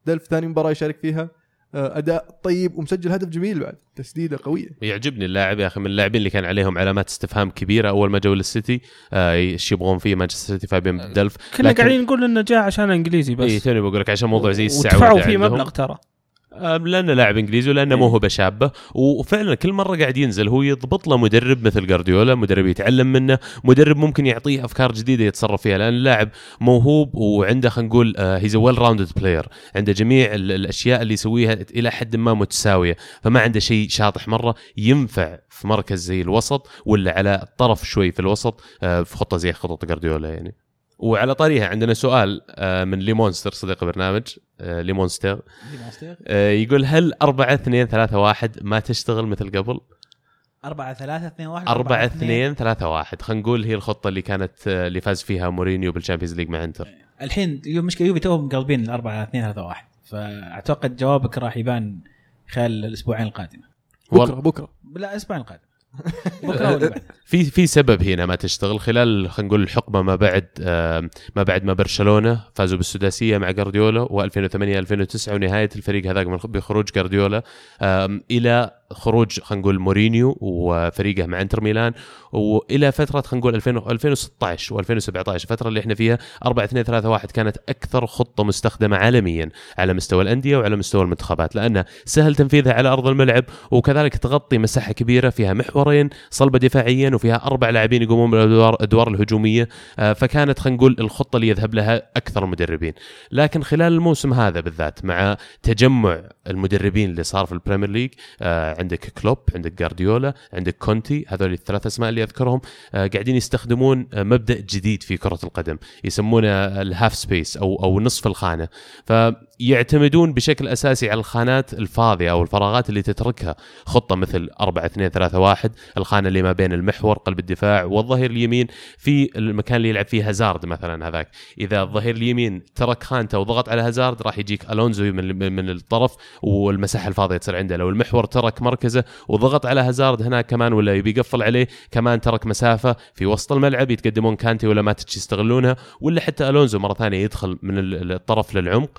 Speaker 1: دلف ثاني مباراة يشارك فيها. آه، أداء طيب ومسجل هدف جميل بعد. تسديدة قوية.
Speaker 3: يعجبني اللاعب يا أخي من اللاعبين اللي كان عليهم علامات استفهام كبيرة. أول ما جو للسيتي آه، إيش يبغون فيه مانشستر سيتي فابيان دلف
Speaker 4: كنا
Speaker 3: لكن-
Speaker 4: قاعدين نقول إنه جاء عشان إنجليزي بس.
Speaker 3: إي توني بقول لك عشان موضوع زي السعوديه
Speaker 4: ودفعوا فيه. مبلغ ترى.
Speaker 3: آه، لأنه لاعب إنجليزي ولأنه
Speaker 4: إيه.
Speaker 3: موهبه شابه وفعلا كل مرة قاعد ينزل هو يضبط له مدرب مثل جارديولا مدرب يتعلم منه مدرب ممكن يعطيه أفكار جديدة يتصرف فيها. لأن اللاعب موهوب وعنده خلينا نقول he's well rounded player عنده جميع ال- الأشياء اللي يسويها إلى حد ما متساوية. فما عنده شيء شاطح مرة ينفع في مركز زي الوسط ولا على الطرف شوي في الوسط آه، في خطة زي خطط جارديولا يعني. وعلى طاريها عندنا سؤال آه، من ليمونستر صديق البرنامج آه، ليمونستر. آه، يقول هل 4 2 3 1 ما تشتغل مثل قبل؟
Speaker 2: 4 3 2 1
Speaker 3: 4 2 3 1 خلينا نقول هي الخطة اللي كانت اللي فاز فيها مورينيو بال Champions League مع إنتر.
Speaker 2: الحين اليوم مشكلة يوفي توهم مقلبين ال 4 2 3 1 فأعتقد جوابك راح يبان خلال الأسبوعين
Speaker 1: القادمة.
Speaker 3: بكرة
Speaker 1: بكرة.
Speaker 2: لا الأسبوعين القادم.
Speaker 3: في في سبب هنا ما تشتغل خلال خلينا نقول الحقبة ما بعد آه، ما بعد ما برشلونة فازوا بالسداسية مع جارديولا و2008 2009 ونهاية الفريق هذاك بخروج جارديولا إلى خروج خلينا نقول مورينيو وفريقه مع انتر ميلان وإلى فترة خلينا نقول 2000 2016 و2017 الفترة اللي إحنا فيها 4 2 3 1 كانت أكثر خطة مستخدمة عالميا على مستوى الأندية وعلى مستوى المنتخبات لانها سهل تنفيذها على أرض الملعب وكذلك تغطي مساحة كبيرة فيها محورين صلبة دفاعيا وفيها أربع لاعبين يقومون بالادوار الأدوار الهجومية آه، فكانت خلينا نقول الخطة اللي يذهب لها أكثر المدربين. لكن خلال الموسم هذا بالذات مع تجمع المدربين اللي صار في ال Premier League آه، عندك كلوب عندك جارديولا عندك كونتي هذول الثلاث أسماء اللي أذكرهم آه، قاعدين يستخدمون آه، مبدأ جديد في كرة القدم يسمونه ال half space أو أو نصف الخانة. يعتمدون بشكل أساسي على الخانات الفاضية أو الفراغات اللي تتركها. خطة مثل 4 2 3 1 الخانة اللي ما بين المحور قلب الدفاع والظهير اليمين. في المكان اللي يلعب فيه هازارد مثلا هذاك. إذا الظهير اليمين ترك خانته وضغط على هازارد راح يجيك ألونزو من من الطرف والمساحة الفاضية تصير عنده. لو المحور ترك مركزه وضغط على هازارد هناك كمان ولا يبي يقفل عليه كمان ترك مسافة في وسط الملعب يتقدمون كانتي ولا ماتش يستغلونها ولا حتى ألونزو مرة ثانية يدخل من الطرف للعمق.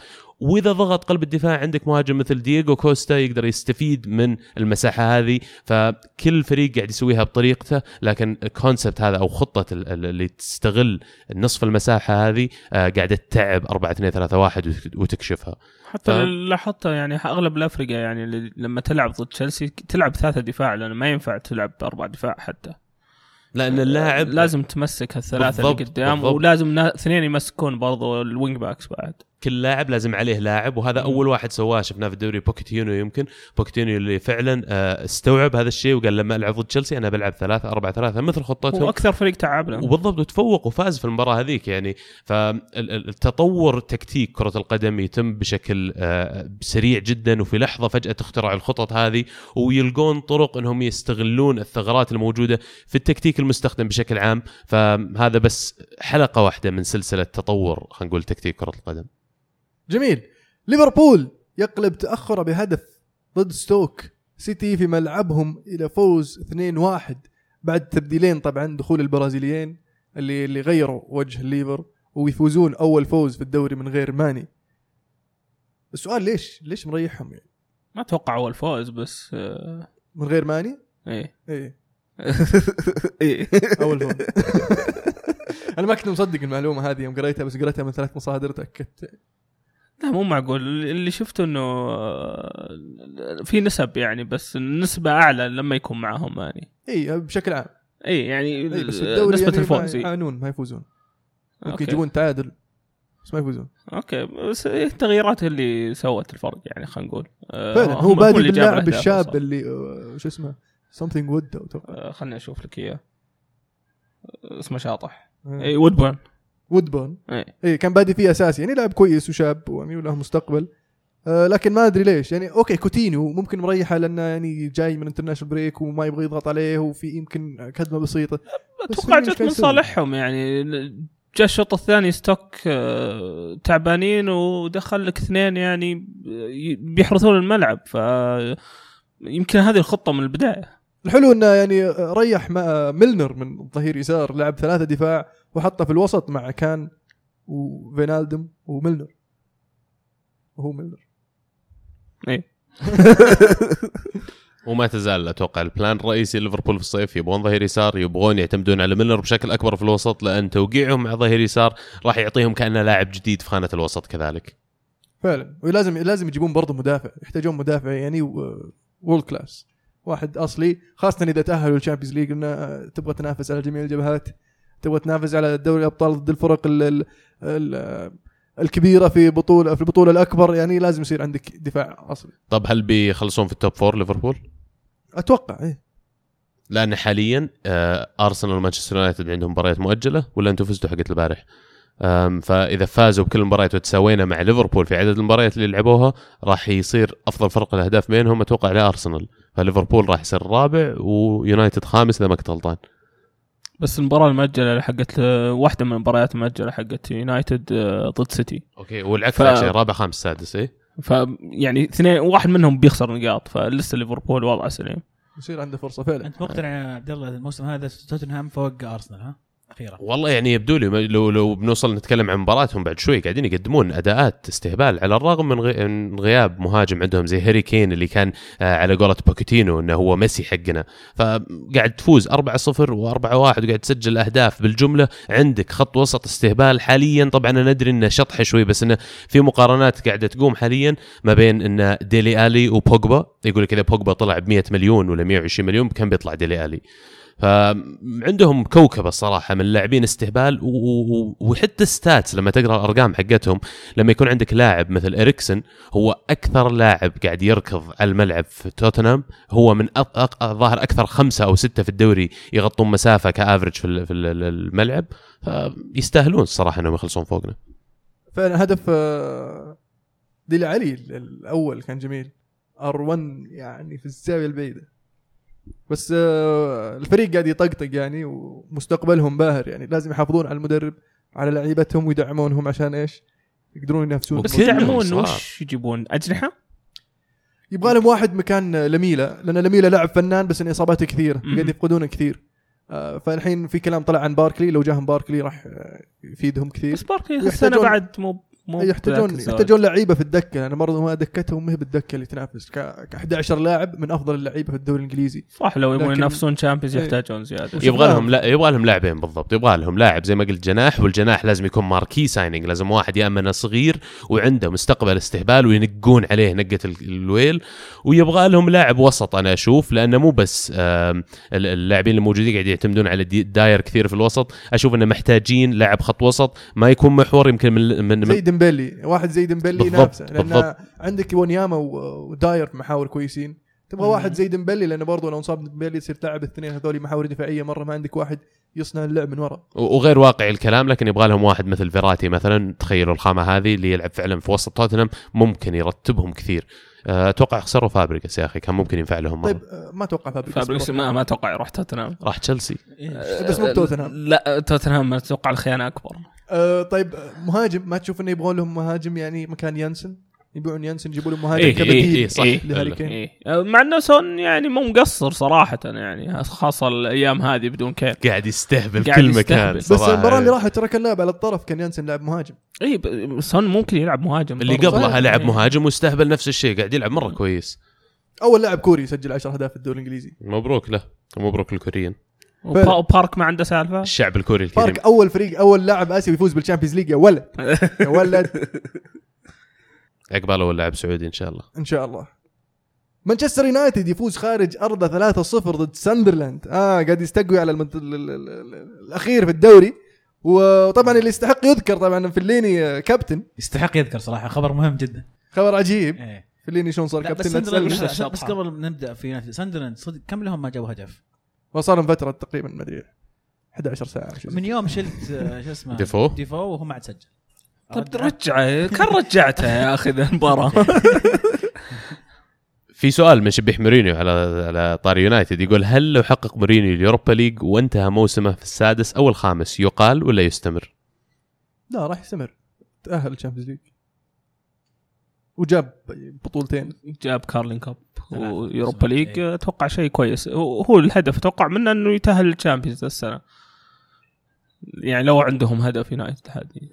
Speaker 3: وإذا ضغط قلب الدفاع عندك مهاجم مثل دييغو كوستا يقدر يستفيد من المساحة هذه فكل فريق قاعد يسويها بطريقته لكن الكونسبت هذا أو خطة اللي تستغل نصف المساحة هذه آه، قاعدة تتعب 4 2 3 1 وتكشفها.
Speaker 4: حتى ف... لاحظت يعني أغلب الافرقه يعني لما تلعب ضد تشيلسي تلعب ثلاثة دفاع لأنه ما ينفع تلعب أربع دفاع حتى.
Speaker 3: لأن اللاعب
Speaker 4: لازم تمسك الثلاثة اللي قدام. ولازم اثنين يمسكون برضو ال wing backs بعد.
Speaker 3: كل لاعب لازم عليه لاعب وهذا أول واحد سواه. شفناه في الدوري بوكيتينو يمكن. بوكيتينو اللي فعلا آه، استوعب هذا الشيء وقال لما ألعب ضد تشيلسي أنا بلعب ثلاثة أربعة ثلاثة مثل خطتهم.
Speaker 4: وأكثر فريق تعب له.
Speaker 3: وبالضبط وتفوق وفاز في المباراة هذيك يعني. فالتطور تكتيك كرة القدم يتم بشكل آه، سريع جدا وفي لحظة فجأة تخترع الخطط هذه ويلقون طرق إنهم يستغلون الثغرات الموجودة في التكتيك المستخدم بشكل عام. فهذا بس حلقة واحدة من سلسلة تطور خلينا نقول تكتيك كرة القدم.
Speaker 1: جميل. ليفربول يقلب تاخره بهدف ضد ستوك. سيتي في ملعبهم إلى فوز 2-1 بعد تبديلين طبعا دخول البرازيليين اللي اللي غيروا وجه الليفر ويفوزون أول فوز في الدوري من غير ماني. السؤال ليش ليش مريحهم يعني؟
Speaker 4: ما أتوقع أول فوز بس آه،
Speaker 1: من غير ماني؟
Speaker 4: إيه.
Speaker 1: إيه.
Speaker 4: إيه.
Speaker 1: أول فوز. أنا ما كنت مصدق المعلومة هذه يوم قريتها بس قريتها من ثلاث مصادر تأكدت.
Speaker 4: لا مو معقول. اللي شفته إنه آه، في نسب يعني بس النسبة أعلى لما يكون معهم ماني
Speaker 1: إي بشكل عام.
Speaker 4: إي يعني
Speaker 1: إيه بس الدوري
Speaker 4: نسبة
Speaker 1: يعني
Speaker 4: الفوز
Speaker 1: ما يعانون ما يفوزون. ممكن يجيبون تعادل بس ما يفوزون.
Speaker 4: okay بس التغييرات اللي سوت الفرق يعني خلينا نقول.
Speaker 1: آه، فعلا هو بادي باللاعب الشاب اللي آه، شو اسمه something wood
Speaker 4: خليني أشوف لك إياه. اسمه شاطح. إي وودبورن
Speaker 1: وودبورن
Speaker 4: اي
Speaker 1: إيه كان بادي فيه اساسي يعني لاعب كويس وشاب ويعني وله مستقبل. آه لكن ما أدري ليش يعني okay كوتينيو ممكن مريحه لأنه يعني جاي من international break وما يبغى يضغط عليه وفي يمكن كدمة بسيطة.
Speaker 4: أتوقع جت من صالحهم يعني جاء الشوط الثاني ستوك آه، تعبانين ودخل لك اثنين يعني بيحرثون الملعب ف يمكن هذه الخطة من البداية.
Speaker 1: الحلو إنه يعني ريح ميلنر من الظهير يسار لعب ثلاثة دفاع وحطه في الوسط مع كان وفينالدم وميلنر. وهو ميلنر.
Speaker 4: إيه.
Speaker 3: وما تزال أتوقع ال plan الرئيسي ليفربول في الصيف يبغون ظهير يسار يبغون يعتمدون على ميلنر بشكل أكبر في الوسط لأن توقيعهم مع ظهير يسار راح يعطيهم كأنه لاعب جديد في خانة الوسط كذلك.
Speaker 1: فعلا. ولازم لازم يجيبون برضه مدافع يحتاجون مدافع يعني world class واحد أصلي خاصة إذا تأهلوا لل Champions League إنه تبغى تنافس على جميع الجبهات. تبغى تنافس على دوري الابطال ضد الفرق ال ال ال الكبيرة في بطوله في البطولة الأكبر يعني لازم يصير عندك دفاع أصلي
Speaker 3: طب هل بيخلصون في ال top four ليفربول؟
Speaker 1: أتوقع إيه
Speaker 3: لأن حاليا آه أرسنال ومانشستر يونايتد عندهم مباريات مؤجلة ولا أنتم فزتوا حقت البارح؟ فإذا فازوا بكل المباريات وتساوينا مع ليفربول في عدد المباريات اللي لعبوها راح يصير أفضل فرق الأهداف بينهم أتوقع لارسنال فليفربول راح يصير الرابع ويونايتد خامس إذا ما كنت غلطان
Speaker 4: بس المباراة المؤجلة حقت واحدة من المباريات المؤجلة حقت يونايتد آه، ضد سيتي.
Speaker 3: okay والعكس ف... رابع خامس سادس اي
Speaker 4: ف يعني اثنين واحد منهم بيخسر نقاط فلسا ليفربول وضعه سليم.
Speaker 1: يصير عنده فرصة فعلا.
Speaker 2: أنت مقتنع يا عبد الله الموسم هذا توتنهام فوق أرسنال ها؟
Speaker 3: أخيرا والله يعني يبدو لي لو لو بنوصل نتكلم عن مباراتهم بعد شوي قاعدين يقدمون أداءات استهبال على الرغم من غياب مهاجم عندهم زي هاري كين اللي كان آه، على قولة بوكيتينو إنه هو ميسي حقنا. فقاعد تفوز 4-0 و4-1 وقاعد تسجل أهداف بالجملة. عندك خط وسط استهبال حاليا طبعا أنا أدري إنه شطحه شوي بس إنه في مقارنات قاعدة تقوم حاليا ما بين إنه ديلي ألي وبوجبا. يقول لك إذا بوجبا طلع ب 100 مليون ولا 120 مليون كم بيطلع ديلي ألي؟ فعندهم كوكبه الصراحة من اللاعبين استهبال وحتى stats لما تقرأ الأرقام حقتهم لما يكون عندك لاعب مثل إريكسن هو أكثر لاعب قاعد يركض على الملعب في توتنهام هو من ظاهر أكثر خمسة أو ستة في الدوري يغطون مسافة coverage في الملعب فيستاهلون الصراحة إنهم يخلصون فوقنا.
Speaker 1: فعلا هدف آه، ديلي علي ال- الأول كان جميل. ار1 يعني في الزاوية البعيدة. بس آه، الفريق قاعد يطقطق يعني ومستقبلهم باهر يعني لازم يحافظون على المدرب على لعيبتهم ويدعمونهم عشان إيش؟ يقدرون ينافسون
Speaker 4: بس يدعمون. وش يجيبون أجنحة؟
Speaker 1: يبغى لهم واحد مكان لميلا لأن لميلا لاعب فنان بس إن إصاباته
Speaker 4: كثيرة.
Speaker 1: قاعد يفقدونه كثير آه، فالحين في كلام طلع عن باركلي لو جاهم باركلي راح آه، يفيدهم كثير
Speaker 4: بس باركلي السنة بعد مو مو
Speaker 1: يحتاجون. يحتاجون لعيبة في الدكة لأن برضه ما دكتهم ما هي بالدكة اللي تنافس. ك ك 11 لاعب من أفضل اللعيبة في الدوري الإنجليزي.
Speaker 4: صح لو يبغون ينافسون Champions
Speaker 1: إيه.
Speaker 4: يحتاجون زيادة.
Speaker 3: يبغى لهم لا يبغى لهم لاعبين بالضبط. يبغى لهم لاعب زي ما قلت جناح والجناح لازم يكون marquee signing لازم واحد يا أما صغير وعنده مستقبل استهبال وينقون عليه نقة ال- الويل. ويبغى لهم لاعب وسط أنا أشوف لأنه مو بس اللاعبين الموجودين قاعد يعتمدون على داير كثير في الوسط. أشوف إنه محتاجين لاعب خط وسط ما يكون محور يمكن من من
Speaker 1: ديمبلي واحد زي ديمبلي
Speaker 3: بالضبط،
Speaker 1: ينافسه لأن
Speaker 3: بالضبط.
Speaker 1: عندك وانياما وداير محاور كويسين تبغى
Speaker 4: مم.
Speaker 1: واحد زي ديمبلي لأنه برضه لو انصاب ديمبلي يصير تلعب الاثنين هذول محاور دفاعية مرة ما عندك واحد يصنع اللعب من ورا
Speaker 3: وغير واقعي الكلام لكن يبغى لهم واحد مثل فيراتي مثلا تخيلوا الخامة هذه اللي يلعب فعلا في وسط توتنهام ممكن يرتبهم كثير آه، أتوقع خسروا فابريجاس يا أخي كان ممكن ينفع لهم.
Speaker 1: طيب آه، ما أتوقع فابريجاس
Speaker 4: فابريكس ما ما أتوقع يروح توتنهام
Speaker 3: راح تشيلسي
Speaker 1: بس مو بتوتنهام.
Speaker 4: لا توتنهام أتوقع الخيانة أكبر
Speaker 1: آه طيب آه، مهاجم ما تشوف انه يبغون لهم مهاجم يعني مكان يانسن يبيعون يانسن يجيبوا لهم مهاجم
Speaker 4: إيه،
Speaker 1: كبديل
Speaker 3: إيه، إيه، صح.
Speaker 1: كين
Speaker 4: إيه. مع إنه سون يعني مو مقصر صراحة يعني خاصة الأيام هذه بدون كين
Speaker 3: قاعد يستهبل
Speaker 4: قاعد
Speaker 3: كل. مكان
Speaker 4: بس.
Speaker 1: المباراه اللي راحت ترى كان لاعب على الطرف كان يانسن لاعب مهاجم
Speaker 4: اي ب- سون ممكن يلعب مهاجم
Speaker 3: اللي. قبلها لعب
Speaker 4: إيه.
Speaker 3: مهاجم واستهبل نفس الشيء قاعد يلعب مرة كويس
Speaker 1: أول لاعب كوري يسجل 10 أهداف في الدوري الإنجليزي
Speaker 3: مبروك له ومبروك للكوريين
Speaker 4: وبا- وبارك ما عنده سالفة.
Speaker 3: الشعب الكوري الكريم.
Speaker 1: بارك أول فريق أول لاعب اسيوي يفوز بال Champions League يا ولد. يا ولد.
Speaker 3: عقبال أول لاعب سعودي إن شاء الله.
Speaker 1: إن شاء الله. مانشستر يونايتد يفوز خارج ارضه 3-0 ضد ساندرلاند. آه قاعد يستقوي على المنت... ال... ال... ال... ال... الأخير في الدوري. وطبعا اللي يستحق يذكر طبعا فليني آه، كابتن.
Speaker 2: يستحق يذكر صراحة خبر مهم جدا.
Speaker 1: خبر عجيب.
Speaker 2: إيه.
Speaker 1: فليني شلون صار كابتن.
Speaker 2: بس, بس قبل ما نبدأ في يونايتد ساندرلاند صدق كم لهم ما جابوا هدف؟
Speaker 1: وصار لهم فتره تقريبا ما أدري 11 ساعة
Speaker 2: من يوم شلت آه، شو اسمه؟
Speaker 3: ديفو؟
Speaker 2: ديفو وهو ما عاد سجل.
Speaker 4: طب رجعه كان رجعتها يا أخي ذا المباراة؟
Speaker 3: في سؤال من شبيح مورينيو على على طاري يونايتد يقول هل لو حقق مورينيو ال Europa League وانتهى موسمه في السادس أو الخامس يقال ولا يستمر؟
Speaker 1: لا راح يستمر. تأهل ال Champions League وجاب بطولتين.
Speaker 4: جاب Carling
Speaker 2: Cup.
Speaker 4: و Europa
Speaker 2: League.
Speaker 4: أتوقع شيء كويس. هو الهدف أتوقع منه إنه يتأهل لل Champions السنة. يعني لو عندهم هدف يونايتد هذه.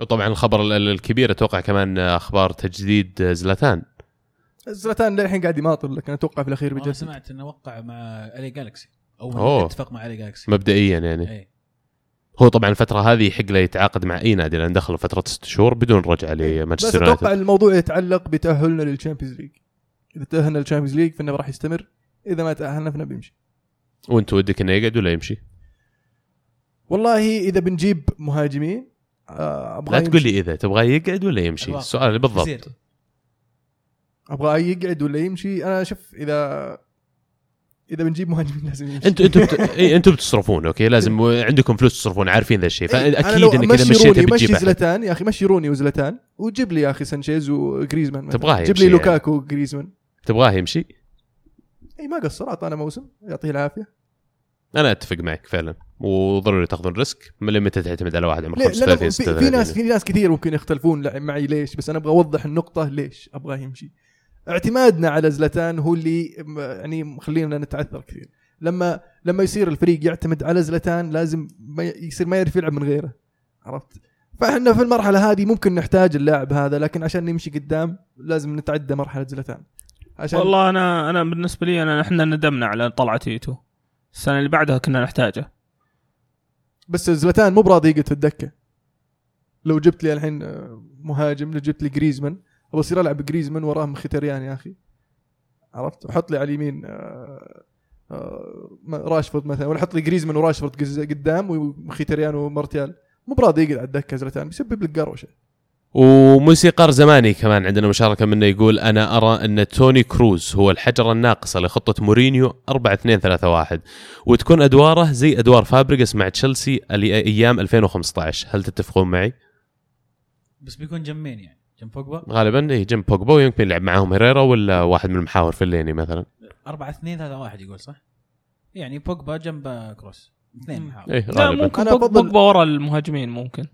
Speaker 3: وطبعا الخبر ال- ال- الكبير أتوقع كمان أخبار تجديد زلاتان.
Speaker 1: زلاتان للحين قاعد يماطل لكن أتوقع في الأخير
Speaker 2: أنه
Speaker 1: بيجدد
Speaker 2: سمعت إنه وقع مع LA Galaxy
Speaker 3: أو.
Speaker 2: اتفق مع LA Galaxy
Speaker 3: مبدئيا يعني.
Speaker 2: اي
Speaker 3: هو طبعا الفترة هذه يحق له يتعاقد مع أي نادي لأن دخل فترة ست شهور بدون رجعة
Speaker 1: بس
Speaker 3: لمانشستر
Speaker 1: أتوقع
Speaker 3: يونايتد
Speaker 1: الموضوع يتعلق بتأهلنا لل Champions League إذا تأهلنا لل Champions League فإنه راح يستمر إذا ما تأهلنا فإنه بيمشي
Speaker 3: وأنت ودك إنه يقعد ولا يمشي؟
Speaker 1: والله إذا بنجيب مهاجمين آه، أبغى
Speaker 3: لا تقول. لي إذا تبغاه يقعد ولا يمشي. السؤال بالضبط
Speaker 2: يصير.
Speaker 1: أبغى يقعد ولا يمشي أنا شوف إذا إذا بنجيب مهاجمين لازم يمشي.
Speaker 3: أنتوا أنتوا بت... إيه أنتوا بتصرفون okay؟ لازم عندكم فلوس تصرفون عارفين ذا الشيء.
Speaker 1: إيه،
Speaker 3: فأكيد
Speaker 1: إنك
Speaker 3: إذا
Speaker 1: روني،
Speaker 3: بتجيب
Speaker 1: مشي زلتان يا أخي مشي روني وزلتان وجيب لي يا أخي سانشيز وجريزمان.
Speaker 3: تبغاه
Speaker 1: جيب لي
Speaker 3: يمشي
Speaker 1: لوكاكو وجريزمان
Speaker 3: تبغاه يمشي؟
Speaker 1: إي ما قصر اعطانا موسم. يعطيه العافية.
Speaker 3: أنا أتفق معك فعلا. وضروري تأخذون risk من لما تعتمد على واحد عمره
Speaker 1: ليه؟ لأن
Speaker 3: 35
Speaker 1: في, في
Speaker 3: 36
Speaker 1: ناس في ناس كثير ممكن يختلفون معي ليش؟ بس أنا أبغى أوضح النقطة ليش أبغاه يمشي. اعتمادنا على زلتان هو اللي يعني مخلينا نتعثر كثير. لما لما يصير الفريق يعتمد على زلتان لازم ما يصير ما يعرف يلعب من غيره. عرفت؟ فإحنا في المرحلة هذه ممكن نحتاج اللاعب هذا لكن عشان نمشي قدام لازم نتعدى مرحلة زلتان عشان
Speaker 4: والله أنا أنا بالنسبة لي انا إحنا ندمنا على طلعة تيتو السنة اللي بعدها كنا نحتاجه.
Speaker 1: بس زلتان مو براضي يقعد في الدكة. لو جبت لي الحين آه، مهاجم لو جبت لي جريزمان أبغى اصير العب جريزمان وراه مختريان يا أخي. عرفت؟ وحط لي على اليمين آه، آه، راشفورد مثلا ولا حط لي جريزمان وراشفورد قدام ومختريان ومارتيال. مو براضي يقعد على الدكة زلتان بيسبب لك قروشه
Speaker 3: وموسيقار زماني كمان عندنا مشاركة منه يقول أنا أرى أن توني كروز هو الحجرة الناقصة لخطة مورينيو 4 2 3 1 وتكون أدواره زي أدوار فابريجاس مع تشيلسي اللي أيام 2015 هل تتفقون معي؟
Speaker 2: بس بيكون جنب مين يعني. جنب بوجبا؟
Speaker 3: غالبا اي جنب بوجبا ويمكن يلعب معاهم هيريرا ولا واحد من المحاور فليني مثلا؟
Speaker 2: 4 2 3 1 يقول صح؟ يعني بوجبا جنب كروس. اثنين. محاور.
Speaker 3: اي
Speaker 4: لا ممكن
Speaker 1: أنا
Speaker 4: بوج-
Speaker 1: أفضل-
Speaker 4: بوجبا ورا المهاجمين ممكن.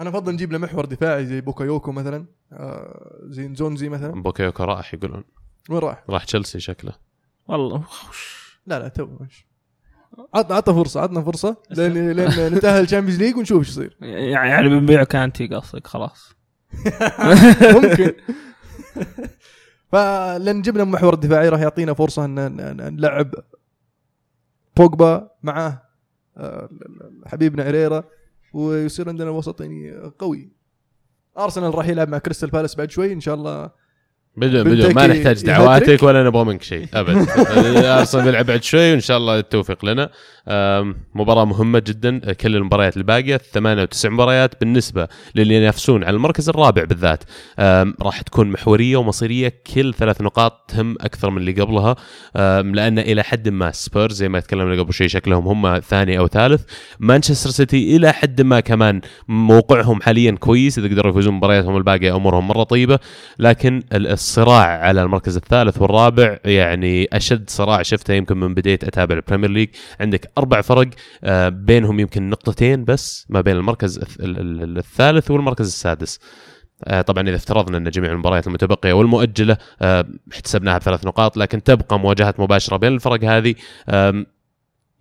Speaker 1: أنا أفضل نجيب له محور دفاعي زي باكايوكو مثلا آه زي نزونزي مثلا.
Speaker 3: باكايوكو راح يقولون.
Speaker 1: وين راح؟
Speaker 3: راح تشيلسي شكله.
Speaker 4: والله
Speaker 1: لا لا تو عطنا عطنا فرصة عطنا فرصة لين لين نتأهل ال Champions League ونشوف إيش يصير.
Speaker 4: يعني يعني بنبيع كانتي قصدك خلاص.
Speaker 1: ممكن. فلو جبنا محور الدفاعي راح يعطينا فرصة ان نلعب بوجبا معاه آه، حبيبنا هيريرا ويصير عندنا وسط يعني قوي. أرسنال راح يلعب مع كريستال بالاس بعد شوي إن شاء الله
Speaker 3: بدون بدون ما
Speaker 1: بنتكي
Speaker 3: نحتاج. دعواتك ولا نبغى منك شيء أبد. ارسنال بيلعب بعد شوي وإن شاء الله التوفيق لنا. مباراة مهمة جدا كل المباريات الباقية ثمانية وتسع مباريات بالنسبة للي ينافسون على المركز الرابع بالذات. راح تكون محورية ومصيرية كل ثلاث نقاط تهم أكثر من اللي قبلها. لأن إلى حد ما سبيرز زي ما تكلمنا قبل شوي شكلهم هم ثاني أو ثالث. مانشستر سيتي إلى حد ما كمان موقعهم حاليا كويس إذا قدروا يفوزون مبارياتهم الباقية أمورهم مرة طيبة. لكن الصراع على المركز الثالث والرابع. يعني أشد صراع شفته يمكن من بديت أتابع ال Premier League. عندك أربع فرق آه، بينهم يمكن نقطتين بس ما بين المركز الث- ال- ال- الثالث والمركز السادس. آه، طبعا إذا افترضنا أن جميع المباريات المتبقية والمؤجلة آه، احتسبناها بثلاث نقاط لكن تبقى مواجهات مباشرة بين الفرق هذه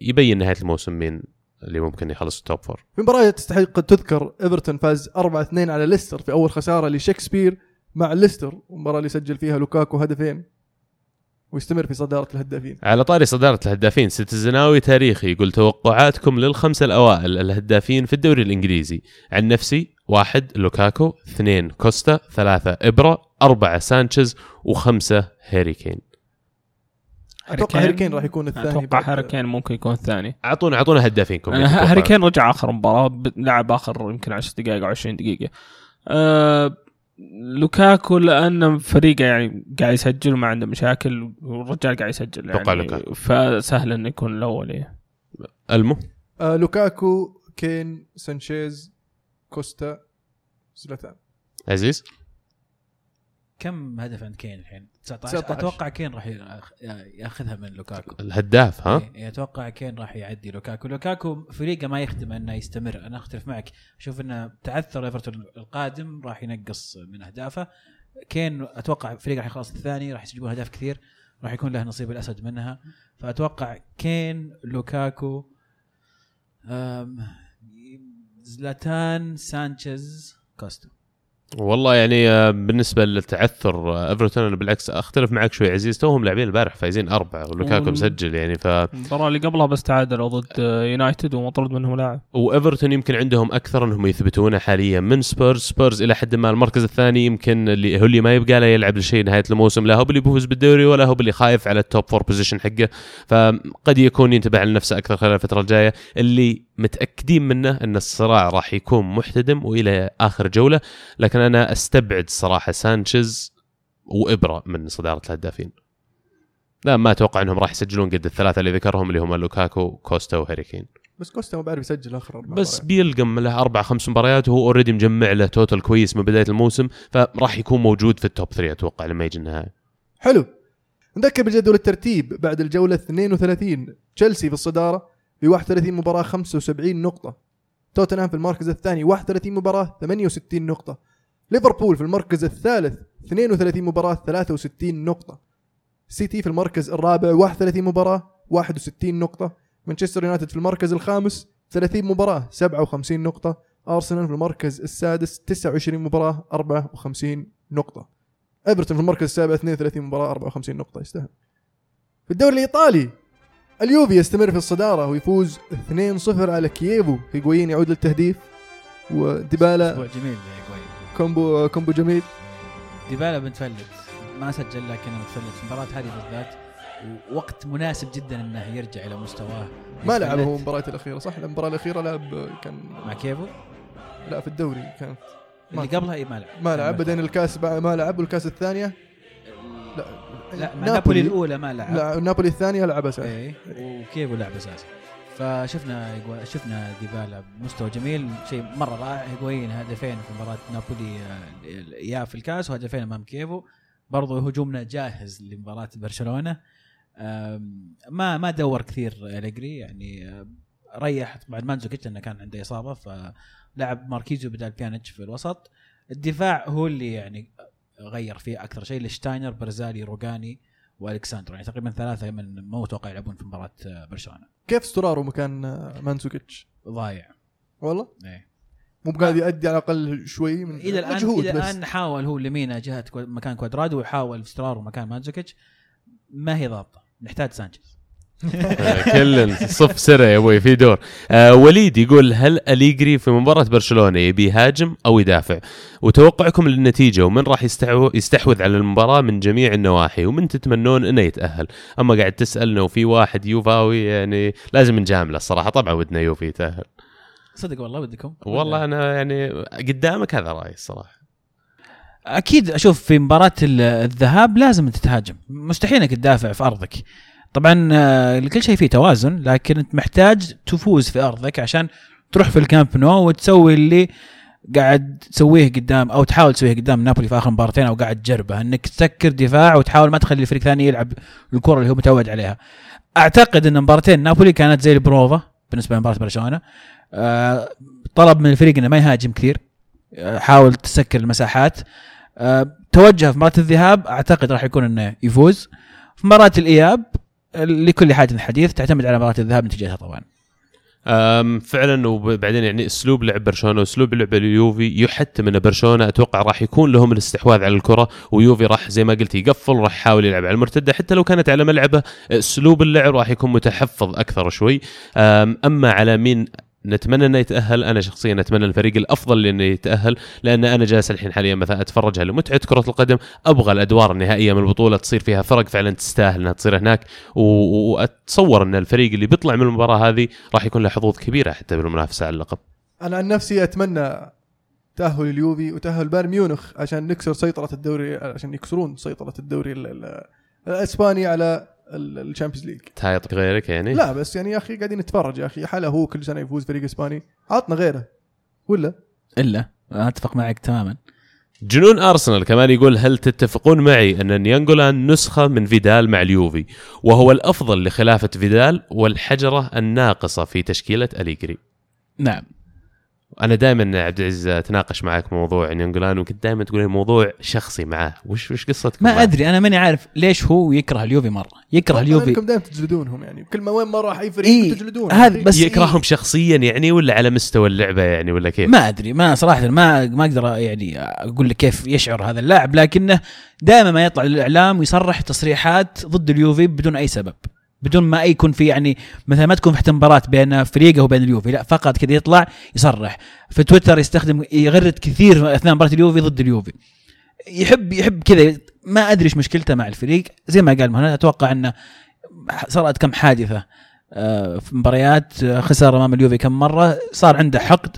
Speaker 3: يبين نهاية الموسم مين اللي ممكن يخلص ال top four
Speaker 1: في مباراة تستحق تذكر إيفرتون فاز 4-2 على ليستر في أول خسارة لشكسبير مع ليستر المباراة اللي سجل فيها لوكاكو هدفين ويستمر في صدارة الهدافين.
Speaker 3: على طاري صدارة الهدافين عزيزناوي تاريخي يقول توقعاتكم للخمسة الأوائل الهدافين في الدوري الإنجليزي. عن نفسي واحد لوكاكو اثنين كوستا ثلاثة إبرا أربعة سانشيز وخمسة هاري كين.
Speaker 1: أتوقع هاري كين؟ راح يكون الثاني أتوقع
Speaker 4: هاري كين ممكن يكون الثاني.
Speaker 3: أعطونا أعطونا هدافينكم.
Speaker 4: هاري كين رجع آخر مباراة لعب آخر يمكن 10 دقائق أو 20 دقيقة. أه لوكاكو لأن فريقه يعني قاعد يسجل وما عنده مشاكل والرجال قاعد يسجل يعني. فسهل إنه يكون الأول إيه.
Speaker 3: ألمو
Speaker 1: آه لوكاكو كين سانشيز كوستا زلاتان
Speaker 3: عزيز
Speaker 2: كم هدف عند كين الحين؟ 19
Speaker 1: 19.
Speaker 2: أتوقع كين راح ياخ- ياخذها من لوكاكو.
Speaker 3: الهداف ها؟
Speaker 2: إيه، أتوقع كين راح يعدي لوكاكو. لوكاكو فريقه ما يخدم إنه يستمر. أنا أختلف معك. أشوف إنه تعثر إيفرتون القادم راح ينقص من أهدافه. كين أتوقع فريقه راح يخلص الثاني راح يسجلون أهداف كثير. راح يكون له نصيب الأسد منها. فأتوقع كين لوكاكو زلاتان سانشيز كوستا
Speaker 3: والله يعني آه، بالنسبة للتعثر آه، ايفرتون أنا بالعكس أختلف معك شوي. عزيز توهم لاعبين البارح فايزين أربعة ولوكاكو مسجل يعني ف
Speaker 4: المباراة اللي قبلها بس تعادلوا ضد آه، يونايتد ومطرود منهم لاعب.
Speaker 3: وايفرتون يمكن عندهم أكثر إنهم يثبتونه حاليا من سبيرز سبيرز إلى حد ما المركز الثاني يمكن اللي هو اللي ما يبقى له يلعب لشيء نهاية الموسم لا هو اللي بيفوز بالدوري ولا هو اللي خايف على ال top four position حقه. فقد يكون ينتبه على نفسه أكثر خلال الفترة الجاية. اللي متأكدين منه أن الصراع راح يكون محتدم وإلى آخر جولة لكن أنا أستبعد صراحة سانشيز وإبرة من صدارة الهدافين. لا ما أتوقع إنهم راح يسجلون قد الثلاثة اللي ذكرهم اللي هم لوكاكو كوستا وهاري كين
Speaker 1: بس كوستا ما بعرف يسجل آخر أربع
Speaker 3: بس. بيلقم له أربع خمس مباريات وهو already مجمع له total كويس من بداية الموسم فراح يكون موجود في ال top 3 أتوقع لما يجي النهايه
Speaker 1: حلو. نذكر بجدول الترتيب بعد الجولة 32 تشيلسي في الصدارة ب 31 مباراة 75 نقطة. توتنهام في المركز الثاني 31 مباراة 68 نقطة. ليفربول في المركز الثالث 32 مباراة 63 نقطة. سيتي في المركز الرابع 31 مباراة 61 نقطة. مانشستر يونايتد في المركز الخامس 30 مباراة 57 نقطة. أرسنال في المركز السادس 29 مباراة 54 نقطة. إيفرتون في المركز السابع 32 مباراة 54 نقطة. يستاهل. في الدوري الإيطالي اليوفي يستمر في الصدارة ويفوز 2-0 على كييفو. هيغوين يعود للتهديف. وديبالا
Speaker 2: أسبوع جميل
Speaker 1: combo combo جميل.
Speaker 2: ديبالا متفلت ما سجل لكنه متفلت. في المباراة هذه بالذات ووقت مناسب جدا إنه يرجع إلى مستواه.
Speaker 1: ما لعب هو المباراة الأخيرة صح؟ المباراة الأخيرة لعب كان
Speaker 2: مع كييفو
Speaker 1: لا في الدوري كانت
Speaker 2: اللي قبلها اي ما لعب.
Speaker 1: ما لعب بعدين الكاس ما لعب والكاس الثانية؟ لا.
Speaker 2: لا مع نابولي. الأولى ما لعب.
Speaker 1: لا نابولي الثانية لعب أساسي.
Speaker 2: إيه وكييفو لعب أساسي. فشفنا شفنا ديبالا بمستوى جميل شيء مرة رائع. هيغوين هدفين في مباراة نابولي آه، اياه في الكاس وهدفين أمام كييفو. برضو هجومنا جاهز لمباراة برشلونة. ما ما دور كثير أليجري يعني آه، ريح. طبعا مانزوكيتش لأنه كان عنده إصابة فلعب ماركيزيو بدال بيانيتش في الوسط. الدفاع هو اللي يعني غير فيه أكثر شيء لشتاينر برزالي روجاني والكساندرو يعني تقريبا ثلاثة من ما متوقع يلعبون في مباراة آه، برشلونة.
Speaker 1: كيف ستورارو مكان آه، مانزوكيتش
Speaker 2: ضايع.
Speaker 1: والله؟
Speaker 2: إيه.
Speaker 1: مو بقاعد يؤدي على الأقل شوي من
Speaker 2: إلى الان
Speaker 1: مجهود إلى
Speaker 2: الآن حاول هو لمينا جهة مكان كوادرادو ويحاول سترارو مكان مانزوكيتش ما هي ضابطة. نحتاج سانشيز.
Speaker 3: كل صف سرة يا أبوي في دور. آه وليد يقول هل أليجري في مباراة برشلونة يبي يهاجم أو يدافع؟ وتوقعكم للنتيجة ومن راح يستحو يستحوذ على المباراة من جميع النواحي ومن تتمنون إنه يتأهل؟ أما قاعد تسألنا وفي واحد يوفاوي يعني لازم نجامله الصراحة. طبعا ودنا يوفي يتأهل.
Speaker 2: صدق والله ودكم.
Speaker 3: والله أنا يعني قدامك هذا رايي الصراحة.
Speaker 2: أكيد أشوف في مباراة ال- الذهاب لازم تتهاجم. مستحيل إنك تدافع في أرضك. طبعا آه، كل شيء فيه توازن لكن أنت محتاج تفوز في أرضك عشان تروح في الكامب نو وتسوي اللي قاعد تسويه قدام أو تحاول تسويه قدام نابولي في آخر مباراتين أو قاعد تجربه إنك تسكر دفاع وتحاول ما تخلي الفريق الثاني يلعب الكرة اللي هو متعود عليها. أعتقد إن مباراتين نابولي كانت زي البروفا بالنسبة لمباراة برشلونة. آه، طلب من الفريق إنه ما يهاجم كثير آه، حاول تسكر المساحات توجه في مباراة الذهاب أعتقد راح يكون إنه يفوز في مباراة الإياب لكل حاجة حديث تعتمد على مباراه الذهاب نتيجتها طبعا.
Speaker 3: فعلا وبعدين يعني أسلوب لعب برشلونة واسلوب لعب اليوفي يحتم أن برشلونة أتوقع راح يكون لهم الاستحواذ على الكرة ويوفي راح زي ما قلت يقفل راح يحاول يلعب على المرتدة حتى لو كانت على ملعبه أسلوب اللعب راح يكون متحفظ أكثر شوي. أما على مين نتمنى إنه يتأهل. أنا شخصيا أتمنى الفريق الأفضل إنه يتأهل لأن أنا جالس الحين حاليا مثلا أتفرج على متعة كرة القدم. أبغى الأدوار النهائية من البطولة تصير فيها فرق فعلا تستاهل إنها تصير هناك. وأتصور إن الفريق اللي بيطلع من المباراة هذه راح يكون له حظوظ كبيرة حتى بالمنافسة على اللقب.
Speaker 1: أنا عن نفسي أتمنى تأهل اليوفي وتأهل بايرن ميونخ عشان نكسر سيطرة الدوري عشان يكسرون سيطرة الدوري ال- ال- الإسباني على الشامبيونز ليج
Speaker 3: تحط غيرك يعني؟
Speaker 1: لا بس يعني يا أخي قاعدين نتفرج يا أخي. حاله هو كل سنة يفوز فريق إسباني. عطنا غيره. ولا؟
Speaker 2: إلا. أتفق معك تماما.
Speaker 3: جنون أرسنال كمان يقول هل تتفقون معي أن نيانجولان نسخة من فيدال مع اليوفي؟ وهو الأفضل لخلافة فيدال والحجرة الناقصة في تشكيلة أليجري.
Speaker 2: نعم.
Speaker 3: أنا دائما عبد العزيز أتناقش معك موضوع نيانجولان وكنت دائما تقول لي موضوع شخصي معاه. وش وش قصتك
Speaker 2: ما أدري أنا ماني عارف ليش هو يكره اليوفي مرة. يكره اليوفي.
Speaker 1: انكم دائما تجلدونهم يعني. كل ما وين ما راح أي فريق
Speaker 2: إيه،
Speaker 1: تجلدون
Speaker 2: هذا بس
Speaker 3: يكرههم شخصيا يعني ولا على مستوى اللعبة يعني ولا كيف؟
Speaker 2: ما أدري ما صراحة ما ما أقدر يعني أقول لك كيف يشعر هذا اللاعب لكنه دائما ما يطلع للإعلام ويصرح تصريحات ضد اليوفي بدون أي سبب. بدون ما يكون في يعني مثلا ما تكون في مباراة بين فريقه وبين اليوفي لا فقط كذا يطلع يصرح. في تويتر يستخدم يغرد كثير أثناء مباراة اليوفي ضد اليوفي. يحب يحب كذا ما أدري إيش مشكلته مع الفريق. زي ما قال مهند أتوقع إنه صارت كم حادثة آه، في مباريات آه، خسر أمام اليوفي كم مرة صار عنده حقد.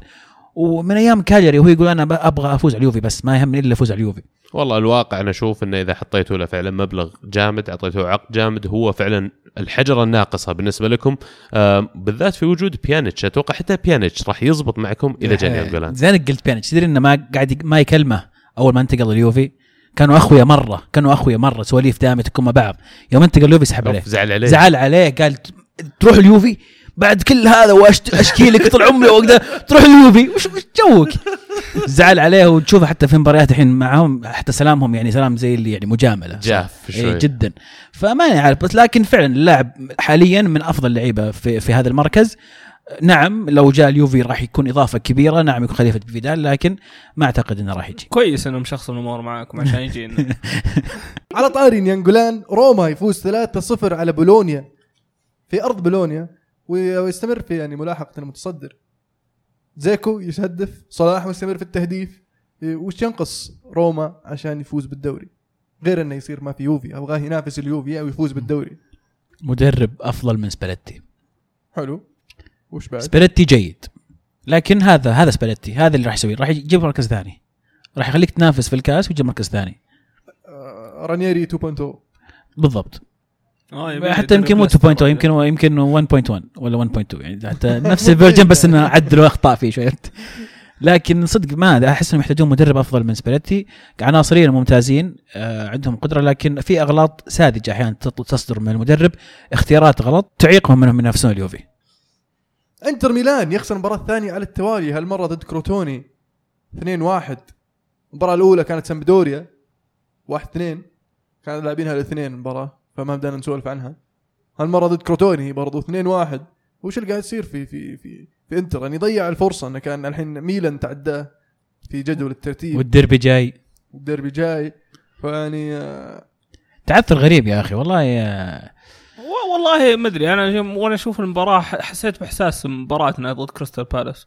Speaker 2: ومن أيام كاليري وهو يقول أنا أبغى أفوز على اليوفي بس ما يهمني إلا افوز على اليوفي
Speaker 3: والله الواقع أنا أشوف إنه إذا حطيتوا له فعلا مبلغ جامد اعطيته عقد جامد هو فعلا الحجرة الناقصة بالنسبة لكم. آه بالذات في وجود بيانيتش أتوقع حتى بيانيتش راح يزبط معكم إذا جاء ناينجولان
Speaker 2: زي انك قلت بيانيتش. تدري إنه ما قاعد ما يكلمه أول ما انتقل اليوفي كانوا أخويا مرة كانوا أخويا مرة سواليف دائما تكون مع بعض. يوم انتقل اليوفي سحب عليه.
Speaker 3: زعل عليه.
Speaker 2: زعل عليه قال تروح اليوفي بعد كل هذا واشكي لك طول عمري وقدر تروح اليوفي وش جوك؟ زعل عليه وتشوفه حتى في مباريات الحين معهم حتى سلامهم يعني سلام زي اللي يعني مجاملة.
Speaker 3: جاف
Speaker 2: إيه
Speaker 3: شوي.
Speaker 2: جدا. فماني عارف بس لكن فعلا اللاعب حاليا من أفضل اللعيبه في, في هذا المركز. نعم لو جاء اليوفي راح يكون إضافة كبيرة. نعم يكون خليفة فيدال لكن ما أعتقد إنه راح يجي.
Speaker 4: كويس إنهم شخصوا الأمور معاكم عشان يجي.
Speaker 1: على طاري نيانجولان روما يفوز 3-0 على بولونيا. في أرض بولونيا. ويستمر في يعني ملاحقة المتصدر. زيكو يهدف صلاح مستمر في التهديف وش ينقص روما عشان يفوز بالدوري؟ غير إنه يصير ما في يوفي أبغاه ينافس اليوفي أو يفوز بالدوري.
Speaker 2: مدرب أفضل من سباليتي.
Speaker 1: حلو. وش بعد؟
Speaker 2: سباليتي جيد. لكن هذا هذا سباليتي هذا اللي راح يسويه. راح يجيب مركز ثاني. راح يخليك تنافس في الكاس ويجيب مركز ثاني.
Speaker 1: آه، رانييري 2.0
Speaker 2: بالضبط.
Speaker 4: آه، يبي
Speaker 2: حتى يمكن مو
Speaker 4: يدرب
Speaker 2: 2.0 يمكن يمكن 1.1 ولا 1.2 يعني حتى نفس ال version بس إنه عدلوا أخطاء فيه شوية لكن صدق ما أحس انهم يحتاجون مدرب أفضل من سباليتي عناصريا ممتازين آه، عندهم قدرة لكن في أغلاط ساذجة أحيانا تصدر من المدرب. اختيارات غلط تعيقهم منهم ينافسون اليوفي.
Speaker 1: انتر ميلان يخسر المباراة الثانية على التوالي هالمرة ضد كروتوني. 2-1 المباراة الأولى كانت سامبدوريا 1-2 كانوا لاعبينها الاثنين المباراه فما بدنا نسولف عنها. هالمرة ضد كروتوني برضو 2-1 وش اللي قاعد يصير في في في في انتر؟ يعني ضيع الفرصة إنه كان الحين ميلان تعداه في جدول الترتيب.
Speaker 2: والديربي جاي.
Speaker 1: والديربي جاي. فيعني آه،
Speaker 2: تعثر غريب يا أخي والله يا
Speaker 4: و- والله ما أدري أنا جم- وأنا أشوف المباراة حسيت بإحساس مباراتنا ضد كريستال بالاس.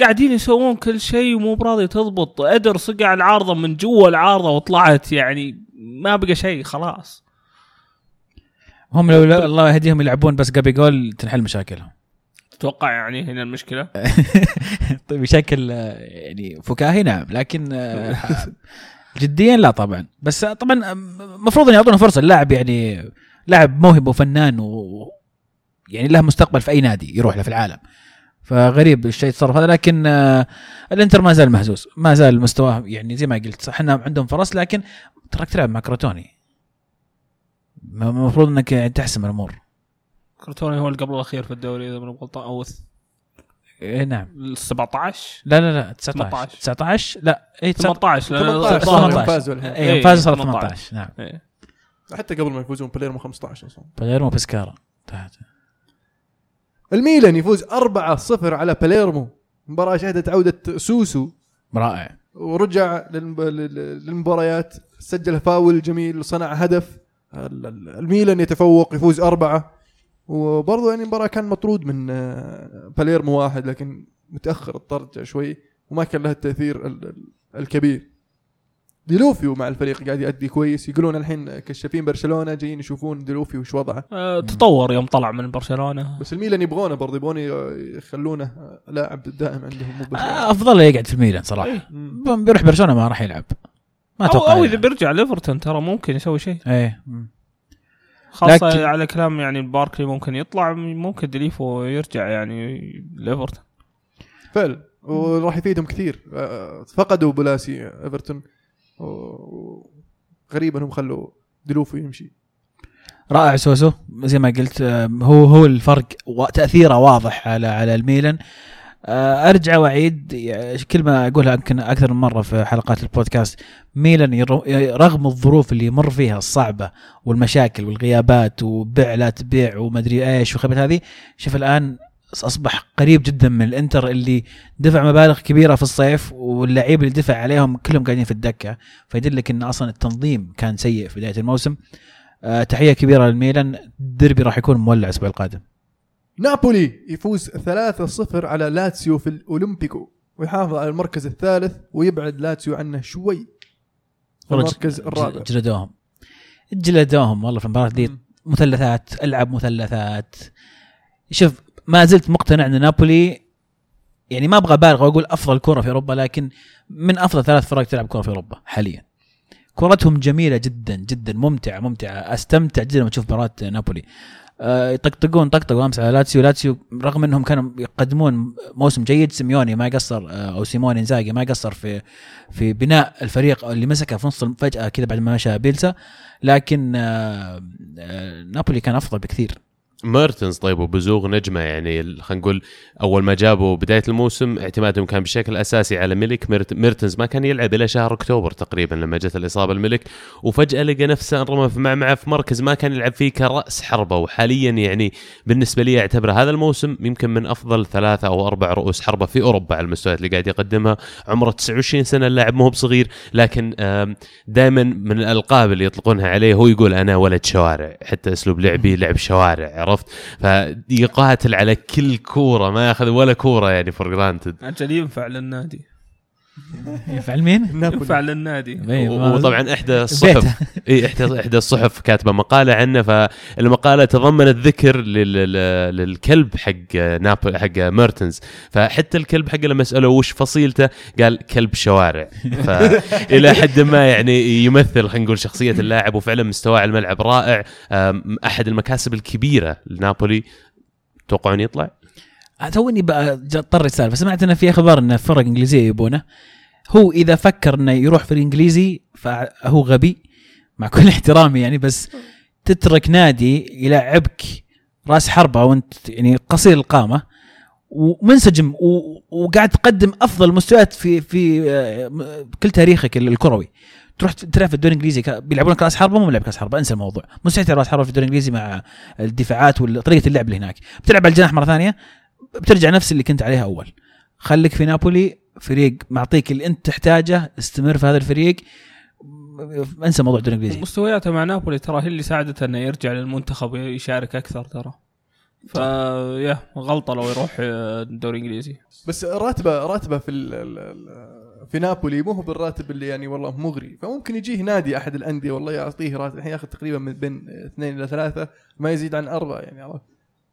Speaker 4: قاعدين يسوون كل شيء ومو براضي تضبط. ادر صقع العارضه من جوا العارضة وطلعت يعني ما بقى شيء خلاص.
Speaker 2: هم لو لو الله يهديهم يلعبون بس قبل جول تنحل مشاكلهم.
Speaker 4: تتوقع يعني هنا المشكلة؟
Speaker 2: طيب بشكل آه، يعني فكاهي نعم. لكن آه، جديا لا طبعا. بس آه، طبعا المفروض أن يعطونه فرصة. اللاعب يعني لاعب موهبه وفنان و يعني له مستقبل في أي نادي يروح له في العالم. فغريب الشيء تصرف هذا. لكن آه، الإنتر ما زال مهزوز ما زال مستواه يعني زي ما قلت إحنا عندهم فرص لكن تراك تلعب مع كروتوني المفروض إنك يعني تحسم الأمور.
Speaker 4: كرتوني هو اللي قبل الأخير في الدوري إذا ماني غلطان أو
Speaker 2: إيه نعم.
Speaker 4: ال 17
Speaker 2: لا لا لا 19
Speaker 4: 18.
Speaker 2: 19 لا اي
Speaker 4: 18 لأن
Speaker 1: 18
Speaker 4: الظاهر-
Speaker 1: صار فازوا الحين
Speaker 2: اي
Speaker 4: إيه،
Speaker 2: فاز صار
Speaker 4: 18.
Speaker 2: 18 نعم.
Speaker 4: إيه.
Speaker 1: حتى قبل ما يفوزون باليرمو 15 أصلا.
Speaker 2: باليرمو بسكارا تحت
Speaker 1: الميلان يفوز 4-0 على باليرمو مباراة شهدت عودة سوسو.
Speaker 2: رائع.
Speaker 1: ورجع للمب- لل- للمباريات سجل فاول جميل صنع هدف. الميلان يتفوق يفوز أربعة. وبرضه يعني المباراة كان مطرود من آه، باليرمو واحد لكن متأخر الطرد شوي وما كان له التأثير ال- ال- الكبير. ديلوفيو مع الفريق قاعد يأدي كويس. يقولون الحين كشافين برشلونة جايين يشوفون ديلوفيو وش وضعه.
Speaker 4: آه، تطور يوم طلع من برشلونة.
Speaker 1: بس الميلان يبغونه برضه يبغون يخلونه لاعب دائم عندهم مو
Speaker 2: آه، أفضل يقعد في الميلان صراحة.
Speaker 4: إيه.
Speaker 2: بيروح برشلونة ما راح يلعب. ما
Speaker 4: أو,
Speaker 2: أتوقع
Speaker 4: أو
Speaker 2: إذا.
Speaker 4: بيرجع لإيفرتون ترى ممكن يسوي شيء.
Speaker 2: إيه. مم.
Speaker 4: خاصة
Speaker 2: لكن-
Speaker 4: على كلام يعني باركلي ممكن يطلع ممكن ديليفو يرجع يعني لإيفرتون.
Speaker 1: فعلا وراح يفيدهم كثير. آه، فقدوا بولاسي إيفرتون. و- غريب انهم خلوا دلوفو يمشي.
Speaker 2: رائع سوسو زي ما قلت آه، هو هو الفرق وتاثيره واضح على على الميلان. أرجع وأعيد. كلمه أقولها يمكن أكثر من مرة في حلقات البودكاست. ميلان رغم الظروف اللي يمر فيها الصعبة والمشاكل والغيابات وبيع لا تبيع ومدري إيش وخبت هذه شوف الآن أصبح قريب جدا من الإنتر اللي دفع مبالغ كبيرة في الصيف واللعيبه اللي دفع عليهم كلهم قاعدين في الدكة. فيدلك إن أصلا التنظيم كان سيء في بداية الموسم. آه، تحية كبيرة للميلان الديربي راح يكون مولع الأسبوع القادم.
Speaker 1: نابولي يفوز 3-0 على لاتسيو في الأولمبيكو. ويحافظ على المركز الثالث ويبعد لاتسيو عنه شوي. المركز الرابع.
Speaker 2: جلدوهم. جلدوهم والله في المباراة دي. مثلثات ألعب مثلثات. شوف ما زلت مقتنع إن نابولي يعني ما أبغى أبالغ وأقول أفضل كرة في أوروبا لكن من أفضل ثلاث فرق تلعب كرة في أوروبا حاليا. كرتهم جميلة جدا جدا ممتعة ممتعة. أستمتع جدا لما أشوف مباراة نابولي. يطقطقون طقطقوا أمس على لاتسيو. لاتسيو رغم إنهم كانوا يقدمون موسم جيد سيميوني ما قصر آه، أو سيموني إنزاجي ما قصر في في بناء الفريق اللي مسكه في نص فجاه كذا بعد ما مشى بيلسا. لكن آه، آه، نابولي كان أفضل بكثير.
Speaker 3: ميرتنز طيب وبزوغ نجمة يعني خلينا نقول أول ما جابوا بداية الموسم اعتمادهم كان بشكل أساسي على ميليك ميرت- ميرتنز ما كان يلعب إلى شهر أكتوبر تقريبا لما جت الإصابة لميليك وفجأة لقى نفسه أنرمى في معمعه في مركز ما كان يلعب فيه كرأس حربة. وحاليا يعني بالنسبة لي أعتبره هذا الموسم يمكن من أفضل ثلاثة أو أربع رؤوس حربة في أوروبا على المستويات اللي قاعد يقدمها. عمره 29 سنة اللاعب مو بصغير لكن دائما من الألقاب اللي يطلقونها عليه هو يقول أنا ولد شوارع حتى أسلوب لعبي لعب شوارع عرفت؟ فيقاتل على كل كورة ما ياخذ ولا كورة يعني for granted
Speaker 4: أجل ينفع للنادي.
Speaker 2: يفعل مين؟
Speaker 1: نابولي.
Speaker 4: ينفع للنادي.
Speaker 3: وطبعا إحدى الصحف. إي احدى إحدى الصحف كاتبة مقالة عنه فالمقالة تضمنت ذكر لل- لل- للكلب حق نابل حق ميرتنز. فحتى الكلب حقه لما سألوه وش فصيلته قال كلب شوارع. فالى حد ما يعني يمثل خلينا نقول شخصية اللاعب وفعلا مستواه على الملعب رائع. أحد المكاسب الكبيرة لنابولي توقعون يطلع؟
Speaker 2: توني بقى ج- اضطر رساله فسمعت إنه في أخبار إن فرق إنجليزية يبونه. هو إذا فكر إنه يروح فريق انجليزي فهو غبي مع كل احترامي يعني بس تترك نادي يلعبك راس حربة وأنت يعني قصير القامة ومنسجم وقاعد تقدم أفضل مستويات في في آه، كل تاريخك الكروي. تروح تلعب في الدوري الإنجليزي بيلعبون راس حربة مو ملعب راس حربة انسى الموضوع. مستحيل تلعب راس حربة في الدوري الإنجليزي مع الدفاعات وطريقه اللعب اللي هناك. بتلعب على الجناح مرة ثانية بترجع نفس اللي كنت عليها أول. خليك في نابولي فريق معطيك اللي أنت تحتاجه استمر في هذا الفريق. انسى موضوع الدوري الانجليزي
Speaker 4: مستوياته مع نابولي ترى هي اللي ساعدته إنه يرجع للمنتخب ويشارك أكثر ترى. فيا غلطة لو يروح آه، الدوري الانجليزي
Speaker 1: بس راتبه راتبه في ال ال ال في نابولي مو هو بالراتب اللي يعني والله مغري. فممكن يجيه نادي أحد الأندية والله يعطيه راتب. الحين ياخذ تقريبا من بين اثنين إلى ثلاثة ما يزيد عن أربعة يعني عرفت؟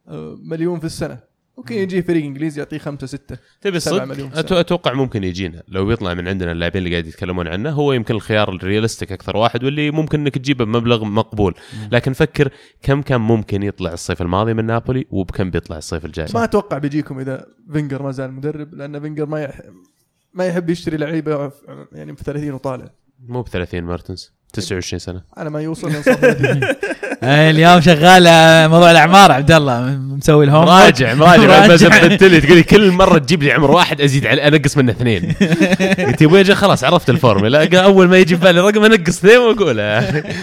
Speaker 1: آه، مليون في السنة. ممكن يجيه فريق إنجليزي يعطيه خمسة ستة
Speaker 3: تبي الصدق. أتوقع ممكن يجينا. لو بيطلع من عندنا اللاعبين اللي قاعد يتكلمون عنه هو يمكن الخيار ال realistic أكثر واحد واللي ممكن إنك تجيبه بمبلغ مقبول. لكن فكر كم كان ممكن يطلع الصيف الماضي من نابولي وبكم بيطلع الصيف الجاي؟
Speaker 1: ما أتوقع بيجيكم إذا فينجر ما زال مدرب لأن فينجر ما يح... ما يحب يشتري لعيبة يعني في 30 وطالع.
Speaker 3: مو ب 30 ميرتنز. 29 سنة.
Speaker 1: على ما يوصل ينصف 30.
Speaker 2: آه، اليوم شغال آه، موضوع الأعمار عبد الله مسوي الهوم.
Speaker 3: مراجع مراجع بس. بدت لي تقول كل مرة تجيب لي عمر واحد أزيد عليه أنقص منه اثنين. قلت يا أبوي خلاص عرفت الفورمولا قال أول ما يجي في بالي رقم أنقص اثنين واقوله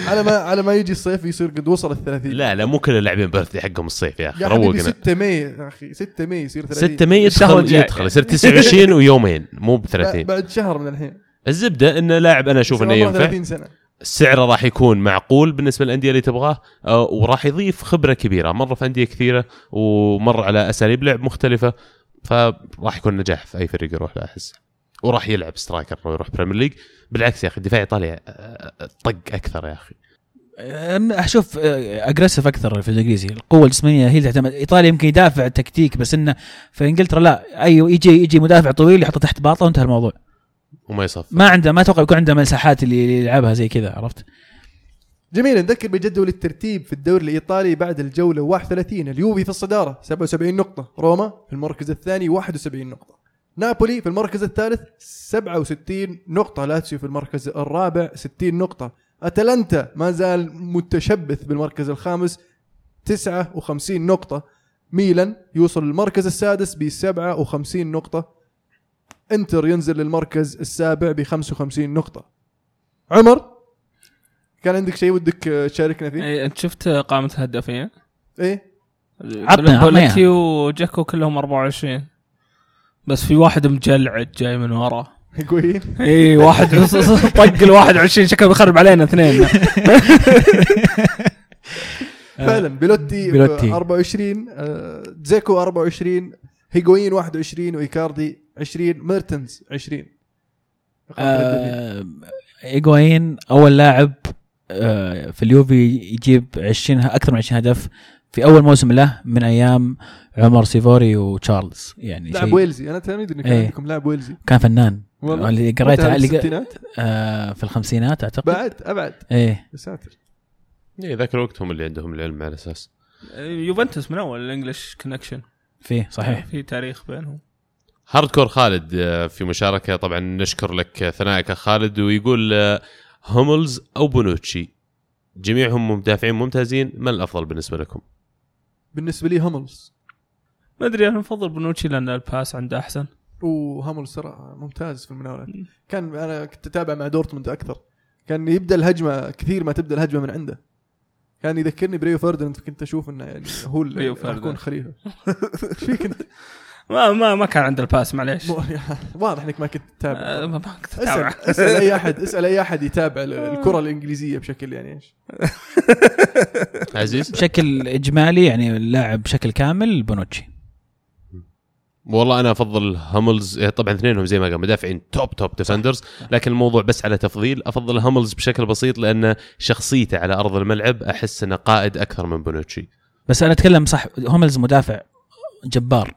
Speaker 1: على ما على ما يجي الصيف يصير قد وصل ال 30
Speaker 3: لا لا مو كل اللاعبين birthday حقهم الصيف يا
Speaker 1: أخي
Speaker 3: روقنا
Speaker 1: 6 May يا أخي 6 May يصير 30
Speaker 3: 6 May
Speaker 4: الشهر
Speaker 3: يدخل
Speaker 4: الجاي.
Speaker 3: يدخل يصير 29 ويومين مو ب
Speaker 1: ب-
Speaker 3: 30
Speaker 1: بعد شهر من الحين.
Speaker 3: الزبدة انه لاعب أنا
Speaker 1: أشوف إنه
Speaker 3: ينفع.
Speaker 1: 30 سنة.
Speaker 3: سعره راح يكون معقول بالنسبة للأندية اللي تبغاه آه، وراح يضيف خبرة كبيرة. مرة في أندية كثيرة ومر على أساليب لعب مختلفة فراح يكون نجاح في أي فريق يروح له أحس. وراح يلعب striker يروح Premier League بالعكس يا أخي دفاع ايطاليا آه، طق أكثر يا
Speaker 2: أخي. أشوف aggressive أكثر في الإنجليزي. القوة الجسمانيه هي اللي تعتمد. إيطاليا يمكن يدافع تكتيك بس إنه في إنجلترا لا. اي يجي يجي مدافع طويل يحطه تحت باطه وانتهى الموضوع.
Speaker 3: وما يصف
Speaker 2: ما عنده ما أتوقع يكون عنده مساحات اللي يلعبها زي كذا عرفت؟
Speaker 1: جميل نذكر بجدول الترتيب في الدوري الإيطالي بعد الجولة 31 اليوفي في الصدارة 77 نقطة. روما في المركز الثاني 71 نقطة. نابولي في المركز الثالث 67 نقطة. لاتسيو في المركز الرابع 60 نقطة. أتلانتا ما زال متشبث بالمركز الخامس 59 نقطة. ميلان يوصل للمركز السادس ب 57 نقطة. انتر ينزل للمركز السابع ب 55 نقطة. عمر كان عندك شيء ودك تشاركنا فيه؟
Speaker 4: إيه، أنت شفت قائمه الهدافين
Speaker 1: إيه.
Speaker 2: عطنا-
Speaker 4: بيلوتي ودجيكو كلهم 24 بس في واحد مجلعد جاي من ورا.
Speaker 1: هيجوين
Speaker 4: اي واحد. طق ال 21 شكله بيخرب علينا اثنين.
Speaker 1: فعلا بيلوتي,
Speaker 2: بيلوتي.
Speaker 1: بيلوتي. 24 آه، زيكو 24 هيجوين 21 وإيكاردي 20 ميرتنز 20
Speaker 2: آه ايجوين أول لاعب آه في اليوفي يجيب 20 أكثر من 20 هدف في أول موسم له من أيام عمر سيفوري وتشارلز. يعني
Speaker 1: لاعب
Speaker 2: شيء
Speaker 1: ويلزي. أنا تلميذ انه كان
Speaker 2: إيه.
Speaker 1: عندكم لاعب ويلزي.
Speaker 2: كان فنان.
Speaker 1: والله.
Speaker 2: اللي قريته اللي ق-
Speaker 1: الستينات؟
Speaker 2: آه في الخمسينات أعتقد.
Speaker 1: بعد أبعد.
Speaker 2: إيه.
Speaker 1: يا ساتر.
Speaker 3: إيه، ذاك الوقت هم اللي عندهم العلم على أساس
Speaker 4: يوفنتوس من أول ال English connection
Speaker 2: فيه صحيح.
Speaker 4: في تاريخ بينهم.
Speaker 3: hardcore خالد آه، في مشاركة. طبعا نشكر لك ثنائك خالد ويقول آه، هوملز أو بونوتشي. جميعهم مدافعين ممتازين من الأفضل بالنسبة لكم؟
Speaker 1: بالنسبة لي هاملز
Speaker 4: ما أدري أنا أفضل بنوتشي لأن ال pass عنده أحسن.
Speaker 1: وهاملز ترى ممتاز في المناولات. كان أنا كنت أتابع مع دورتموند أكثر. كان يبدأ الهجمة كثير ما تبدأ الهجمة من عنده. كان يذكرني بريو فرديناند كنت أشوف إنه يعني هو اللي راح. يكون خليفة. إيش فيك انت؟
Speaker 4: ما ما ما كان عنده ال pass
Speaker 1: معليش. واضح إنك ما كنت
Speaker 4: آه،
Speaker 1: تتابع.
Speaker 4: ما ما كنت
Speaker 1: اسال
Speaker 4: أتابع.
Speaker 1: اسأل أي احد اسأل أي أحد يتابع ال- الكرة الإنجليزية بشكل يعني إيش.
Speaker 3: عزيز؟
Speaker 2: بشكل إجمالي يعني اللاعب بشكل كامل بونوتشي.
Speaker 3: والله أنا أفضل هاملز إيه، طبعا اثنينهم زي ما قال مدافعين top top defenders لكن الموضوع بس على تفضيل أفضل هاملز بشكل بسيط لأن شخصيته على أرض الملعب أحس إنه قائد أكثر من بونوتشي.
Speaker 2: بس أنا أتكلم صح هوملز مدافع جبار.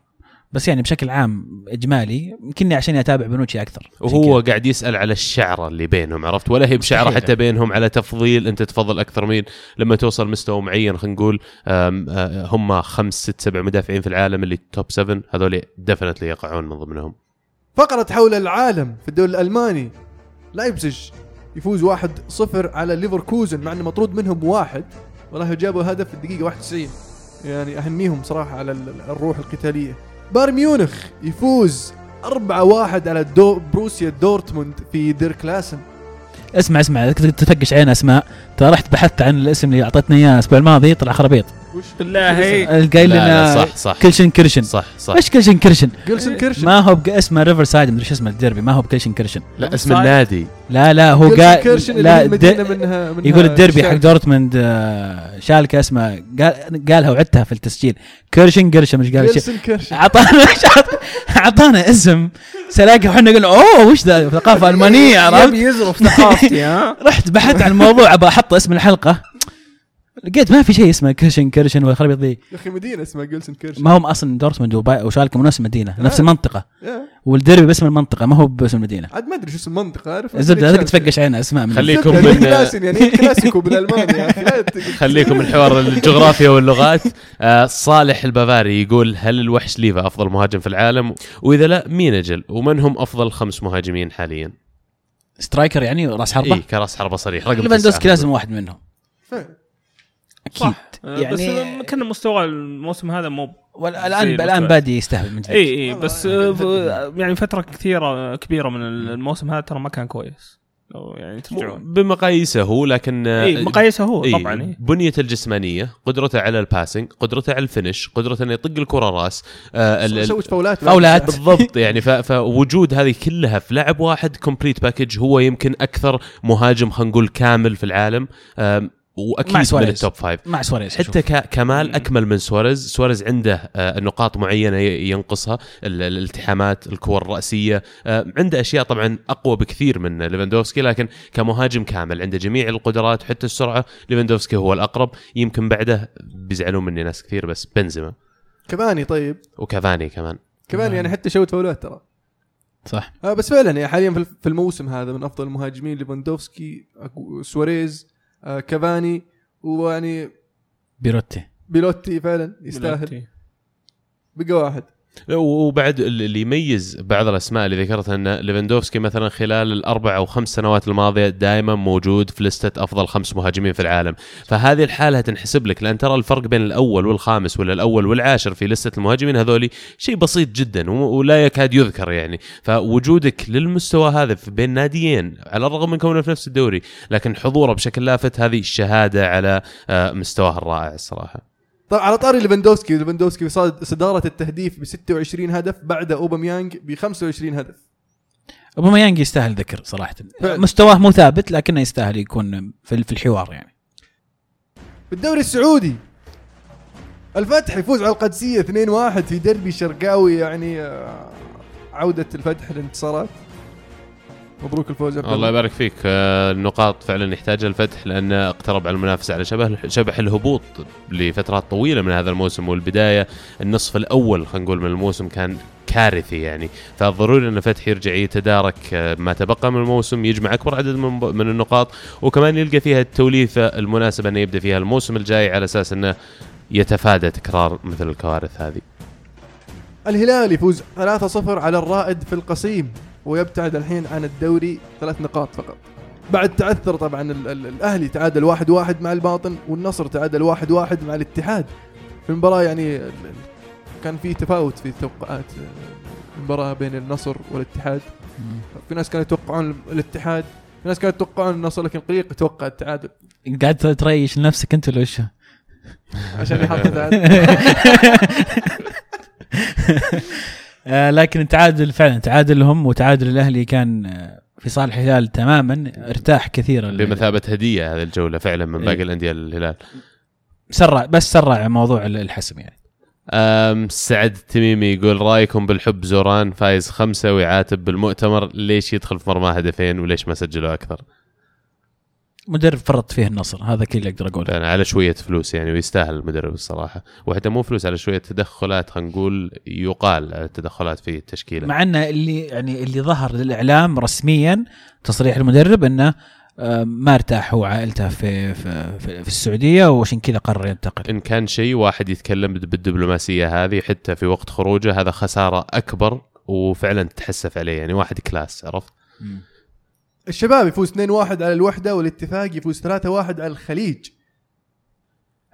Speaker 2: بس يعني بشكل عام إجمالي يمكنني عشان أتابع بنوتشي أكثر.
Speaker 3: وهو
Speaker 2: كذا.
Speaker 3: قاعد يسأل على الشعره اللي بينهم عرفت؟ ولا هي بشعره. حتى بينهم على تفضيل أنت تفضل أكثر مين؟ لما توصل مستوى معين خلينا نقول آه، هم خمس ست سبع مدافعين في العالم اللي top 7 هذول definitely يقعون من ضمنهم.
Speaker 1: فقرة حول العالم في الدوري الألماني لايبزيج يفوز 1-0 على ليفركوزن مع انه مطرود منهم واحد. والله جابوا هدف في الدقيقة 91 يعني أهنيهم صراحة على ال- الروح القتالية. بايرن ميونخ يفوز 4-1 على بوروسيا دورتموند في Der Klassiker
Speaker 2: اسمع اسمع تفقش عين اسماء. ترى رحت بحثت عن الاسم اللي أعطتني إياه الأسبوع الماضي طلع خرابيط
Speaker 1: وش
Speaker 4: بالله هي.
Speaker 2: قايل لنا
Speaker 3: صح صح.
Speaker 2: كلشن كرشن.
Speaker 3: صح صح.
Speaker 2: إيش كلشن كرشن؟
Speaker 1: جلسن كيرشن
Speaker 2: ما هو بق- اسمه ريفر سايد مدري شو اسمه الديربي ما هو بكلشن كرشن.
Speaker 3: لا اسم النادي.
Speaker 2: لا لا هو قال
Speaker 1: اللي
Speaker 2: لا
Speaker 1: منها, منها
Speaker 2: يقول الديربي حق. دورتموند آه، شالكة اسمه قال قالها وعدتها في التسجيل. كرشن كرشن مش قال شيء.
Speaker 1: جلسن كيرشن
Speaker 2: اعطانا أعطانا اسم. سلاقة وحنا قلنا أوه وش ذا؟ ثقافة ألمانية عرفت؟
Speaker 4: يزرف ثقافتي ها؟
Speaker 2: رحت بحثت عن الموضوع أبغى أحط اسم الحلقة. لقيت ما في شيء اسمه كرشن كرشن والخرابيط ذي.
Speaker 1: يا أخي مدينة اسمها جلسن كيرشن
Speaker 2: ما هم أصلا دورتموند وشالكه من نفس المدينة نفس
Speaker 1: آه.
Speaker 2: المنطقة.
Speaker 1: يا.
Speaker 2: والديربي باسم المنطقة ما هو باسم المدينة.
Speaker 1: عاد ما أدري شو اسم المنطقة عارف
Speaker 2: الزبده هذاك تفقش عينها اسماء من
Speaker 3: خليكم من-
Speaker 1: يعني كلاسيكو بالالماني يا أخي لا
Speaker 3: خليكم من حوار الجغرافيا واللغات. آه صالح البافاري يقول هل الوحش ليفا أفضل مهاجم في العالم؟ وإذا لا مين أجل؟ ومن هم أفضل خمس مهاجمين حاليا؟
Speaker 2: striker يعني راس حربة؟
Speaker 3: اي كراس حربة صريح رقم ليفاندوفسكي.
Speaker 2: لازم واحد منهم.
Speaker 1: فعلا.
Speaker 2: أكيد.
Speaker 4: صح. يعني بس كان مستوى الموسم هذا مو
Speaker 2: الان
Speaker 4: المتوقع.
Speaker 2: بادي يستهبل من جد
Speaker 4: اي اي بس آه، يعني فترة كثيرة كبيرة من الموسم هذا ترى ما كان كويس. لو يعني ترجعون
Speaker 3: بمقاييسه هو لكن آه،
Speaker 4: اي مقاييسه هو
Speaker 3: إيه،
Speaker 4: طبعا إيه.
Speaker 3: بنيته الجسمانية قدرته على ال passing قدرته على ال finish قدرته إنه يطق الكرة راس آه
Speaker 1: سوت فاولات
Speaker 2: فاولات.
Speaker 3: بالضبط يعني فوجود هذه كلها في لاعب واحد complete package هو يمكن أكثر مهاجم خلينا نقول كامل في العالم آم، وأكيد
Speaker 2: مع
Speaker 3: من
Speaker 2: سواريز.
Speaker 3: ال top five
Speaker 2: مع سواريز
Speaker 3: حتى ك- كمال أكمل من سواريز. سواريز عنده آه، نقاط معينة ينقصها ال- الالتحامات الكور الرأسية آه، عنده أشياء طبعا أقوى بكثير من ليفاندوفسكي لكن كمهاجم كامل عنده جميع القدرات حتى السرعة ليفاندوفسكي هو الأقرب. يمكن بعده بيزعلون مني ناس كثير بس بنزيما.
Speaker 1: كافاني طيب.
Speaker 3: وكافاني كمان.
Speaker 1: كافاني يعني حتى يشوت فاولات ترى.
Speaker 2: صح.
Speaker 1: آه بس فعلا يعني حاليا في في الموسم هذا من أفضل المهاجمين ليفاندوفسكي سواريز كافاني ويعني
Speaker 2: بيلوتي.
Speaker 1: بيلوتي فعلا يستاهل. بقى واحد.
Speaker 3: وبعد اللي يميز بعض الأسماء اللي ذكرتها أن ليفاندوفسكي مثلا خلال الأربع أو خمس سنوات الماضية دائما موجود في لستة أفضل خمس مهاجمين في العالم، فهذه الحالة تنحسب لك لأن ترى الفرق بين الأول والخامس ولا الأول والعاشر في لستة المهاجمين هذولي شيء بسيط جدا ولا يكاد يذكر يعني، فوجودك للمستوى هذا بين ناديين على الرغم من كونه في نفس الدوري، لكن حضوره بشكل لافت هذه الشهاده على آه، مستواه الرائع الصراحة.
Speaker 1: طبعا على طاري ليفاندوفسكي صاد صدارة التهديف ب 26 هدف بعد أوباميانج ب 25 هدف.
Speaker 2: أوباميانج يستاهل ذكر
Speaker 1: صراحة.
Speaker 2: مستواه مو ثابت لكنه يستاهل يكون في الحوار يعني.
Speaker 1: في الدوري السعودي الفتح يفوز على القادسية 2-1 في ديربي شرقاوي يعني آه، عودة الفتح للانتصارات. مبروك الفوز
Speaker 3: الله يبارك فيك. آه، النقاط فعلا يحتاجها الفتح لأنه اقترب على المنافسه على شبه شبح الهبوط لفترات طويلة من هذا الموسم والبداية النصف الأول خلينا نقول من الموسم كان كارثي يعني. فضروري أن الفتح يرجع يتدارك آه، ما تبقى من الموسم يجمع أكبر عدد من من النقاط وكمان يلقى فيها التوليفة المناسبة انه يبدأ فيها الموسم الجاي على أساس أنه يتفادى تكرار مثل الكوارث هذه.
Speaker 1: الهلال يفوز 3-0 على الرائد في القصيم ويبتعد الحين عن الدوري ثلاث نقاط فقط. بعد تعثر طبعا ال- ال- الأهلي تعادل واحد واحد مع الباطن والنصر تعادل واحد واحد مع الاتحاد. في المباراة يعني كان في تفاوت في التوقعات آه، المباراة بين النصر والاتحاد. في ناس كانوا يتوقعون الاتحاد في ناس كانوا يتوقعون النصر لكن قليل يتوقع التعادل.
Speaker 2: قاعد تريش لنفسك أنت ولا وش؟
Speaker 1: عشان يحط تعادل
Speaker 2: آه لكن تعادل فعلا تعادلهم وتعادل الأهلي كان آه، في صالح الهلال تماما ارتاح كثيرا
Speaker 3: بمثابة هدية هذه الجولة فعلا من
Speaker 2: إيه.
Speaker 3: باقي الأندية للهلال
Speaker 2: سرع بس سرع موضوع الحسم يعني
Speaker 3: أم سعد التميمي يقول رأيكم بالحب زوران فايز خمسة ويعاتب بالمؤتمر ليش يدخل في مرماه هدفين وليش ما سجلوا أكثر؟
Speaker 2: مدرب فرط فيه النصر هذا كل اللي أقدر أقوله.
Speaker 3: يعني على شوية فلوس يعني ويستاهل المدرب الصراحة. وحتى مو فلوس على شوية تدخلات خلينا نقول يقال التدخلات في التشكيلة.
Speaker 2: مع انه اللي يعني اللي ظهر للإعلام رسميا تصريح المدرب إنه آه، ما ارتاح هو وعائلته في في, في, السعودية وعشان كذا قرر ينتقل.
Speaker 3: إن كان شيء واحد يتكلم بالدبلوماسية هذه حتى في وقت خروجه هذا خسارة أكبر وفعلا تتحسف عليه يعني واحد كلاس عرفت؟
Speaker 1: الشباب يفوز 2-1 على الوحدة والاتفاق يفوز 3-1 على الخليج.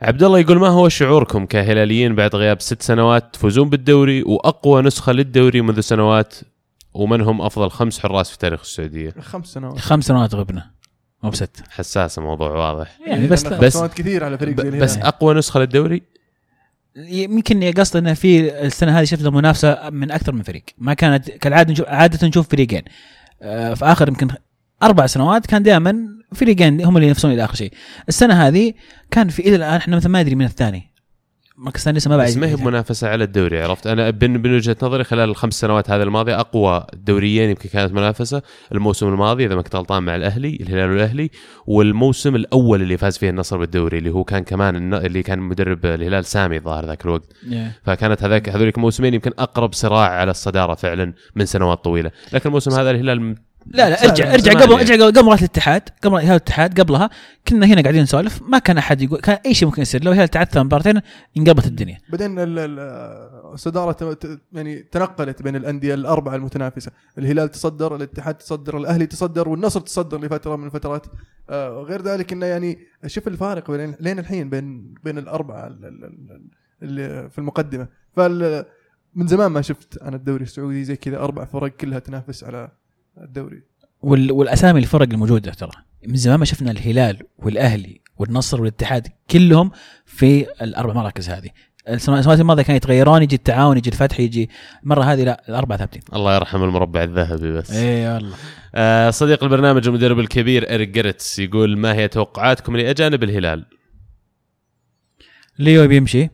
Speaker 3: عبد الله يقول ما هو شعوركم كهلاليين بعد غياب ست سنوات تفوزون بالدوري وأقوى نسخة للدوري منذ سنوات؟ ومن هم أفضل خمس حراس في تاريخ السعودية؟
Speaker 1: خمس سنوات.
Speaker 2: خمس سنوات غبنا. مو بست.
Speaker 3: حساس الموضوع واضح.
Speaker 2: يعني بس
Speaker 3: بس-
Speaker 1: سنوات كثير على فريق زي
Speaker 3: بس. أقوى نسخة للدوري؟
Speaker 2: يمكن قصد انه في السنة هذه شفنا منافسة من أكثر من فريق. ما كانت كالعادة نشوف عادة نشوف فريقين. آه، في آخر يمكن أربع سنوات كان دائما فريقين هم اللي ينافسون إلى آخر شيء. السنة هذه كان في إلى الآن إحنا مثلا ما أدري من الثاني. المركز الثاني لسه ما بعد.
Speaker 3: بس ما هي بمنافسه على الدوري عرفت؟ أنا بن من وجهة نظري خلال الخمس سنوات هذه الماضية أقوى دوريين يمكن كانت منافسة الموسم الماضي إذا ما كنت غلطان مع الأهلي الهلال والأهلي والموسم الأول اللي فاز فيه النصر بالدوري اللي هو كان كمان اللي كان مدرب الهلال سامي ظاهر ذاك الوقت.
Speaker 2: Yeah.
Speaker 3: فكانت هذاك هذوليك الموسمين يمكن أقرب صراع على الصدارة فعلا من سنوات طويلة. لكن الموسم هذا الهلال
Speaker 2: لا لا ارجع
Speaker 3: من
Speaker 2: ارجع
Speaker 3: زمان
Speaker 2: قبل
Speaker 3: يعني.
Speaker 2: ارجع قبل مباراه الاتحاد قبل هلال الاتحاد قبلها كنا هنا قاعدين نسولف ما كان أحد يقول كان أي شيء ممكن يصير لو الهلال تعثر مباراتين انقلبت الدنيا
Speaker 1: بعدين ال- ال- الصدارة يعني تنقلت بين الأندية الأربعة المتنافسة، الهلال تصدر، الاتحاد تصدر، الأهلي تصدر، والنصر تصدر لفترة من الفترات. آه، غير ذلك إنه يعني شوف الفارق بين لين الحين بين بين الأربعة ال- ال- ال- اللي في المقدمة، فال من زمان ما شفت أنا الدوري السعودي زي كذا أربع فرق كلها تنافس على الدوري.
Speaker 2: وال... والأسامي الفرق الموجودة ترى. من زمان ما شفنا الهلال والأهلي والنصر والاتحاد كلهم في الأربع مراكز هذه. السنوات الماضية كانوا يتغيرون يجي التعاون يجي الفتح يجي المره هذه لا الأربعة ثابتين.
Speaker 3: الله يرحم المربع الذهبي بس.
Speaker 2: اي والله
Speaker 3: آه صديق البرنامج المدرب الكبير إريك جيرتس يقول ما هي توقعاتكم لأجانب الهلال؟
Speaker 2: ليو بيمشي.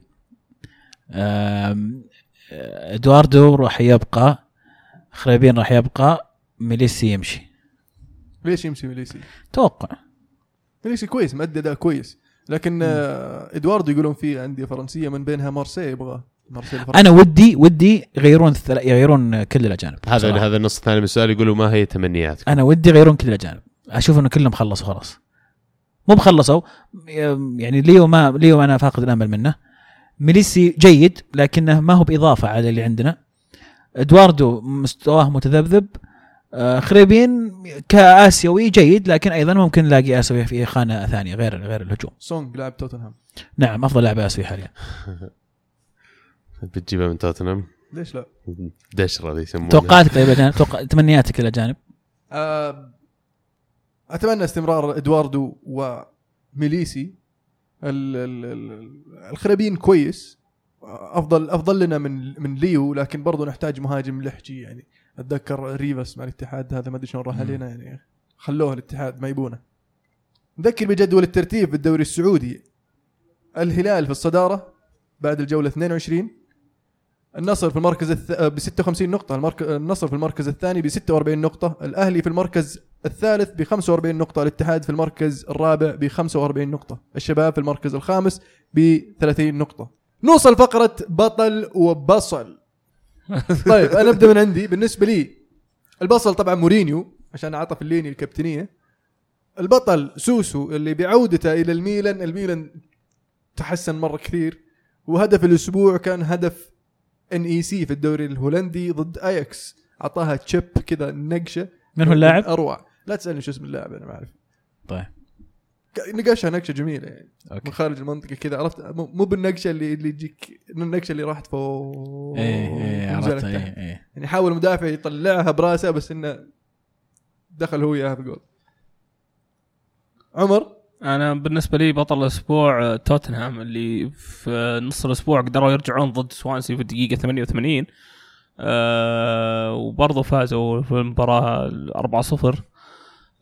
Speaker 2: آم، إدواردو راح يبقى خريبين راح يبقى. ميليسي يمشي.
Speaker 1: ليش يمشي ميليسي؟
Speaker 2: توقع.
Speaker 1: ميليسي كويس مؤدي أداء كويس، لكن آه، إدواردو يقولون في انديه فرنسية من بينها مارسي يبغى مارسي الفرنسي.
Speaker 2: أنا ودي ودي يغيرون الثلا- يغيرون كل الأجانب.
Speaker 3: هذا
Speaker 2: صراحة.
Speaker 3: هذا النص الثاني من السؤال يقولوا ما هي تمنياتكم؟
Speaker 2: أنا ودي يغيرون كل الأجانب. أشوف إنه كلهم خلصوا خلاص. مو بخلصوا يعني ليو ما ليو أنا فاقد الأمل منه. ميليسي جيد لكنه ما هو بإضافة على اللي عندنا. إدواردو مستواه متذبذب. خريبين كآسيوي جيد لكن أيضا ممكن نلاقي آسيوي في خانة ثانية غير غير الهجوم.
Speaker 1: سونج لاعب توتنهام.
Speaker 2: نعم أفضل لاعب آسيوي حاليا.
Speaker 3: بتجيبها من توتنهام؟
Speaker 1: ليش لا؟
Speaker 3: دشرة ذي يسمونها
Speaker 2: توقعاتك طيب الاجانب توقع تمنياتك للاجانب
Speaker 1: آه، أتمنى استمرار إدواردو وميليسي. ال- ال- ال- الخريبين كويس. افضل أفضل لنا من من ليو لكن برضو نحتاج مهاجم لحجي يعني. أتذكر ريفاس مع الاتحاد هذا ما أدري شلون راح. علينا يعني. خلوه الاتحاد ما يبونه. نذكر بجدول الترتيب في الدوري السعودي. الهلال في الصدارة بعد الجولة 22 النصر في المركز الث... ب 56 نقطة. المرك... النصر في المركز الثاني ب 46 نقطة. الأهلي في المركز الثالث ب 45 نقطة. الاتحاد في المركز الرابع ب 45 نقطة. الشباب في المركز الخامس ب 30 نقطة. نوصل فقرة بطل وبصل. طيب أنا أبدأ من عندي. بالنسبة لي البصل طبعا مورينيو عشان عطف الليني الكابتنية. البطل سوسو اللي بعودته إلى الميلان. الميلان تحسن مرة كثير. وهدف الأسبوع كان هدف NEC في الدوري الهولندي ضد اياكس أعطاها chip كذا نقشة.
Speaker 2: من هو اللاعب؟
Speaker 1: أروع. لا تسألني شو اسم اللاعب أنا ما أعرف.
Speaker 2: طيب.
Speaker 1: نقشها نقشه جميله يعني.
Speaker 2: okay.
Speaker 1: من خارج المنطقة كذا عرفت؟ مو مو بالنقشة اللي اللي يجيك النقشة اللي راحت فوق.
Speaker 2: إيه
Speaker 1: إيه
Speaker 2: عرفت. إيه إيه.
Speaker 1: يعني حاول المدافع يطلعها براسه بس إنه دخل هو اياها في جول. عمر؟
Speaker 4: أنا بالنسبة لي بطل الأسبوع توتنهام اللي في نص الأسبوع قدروا يرجعون ضد سوانسي في الدقيقة 88 آه وبرضه فازوا في المباراة 4-0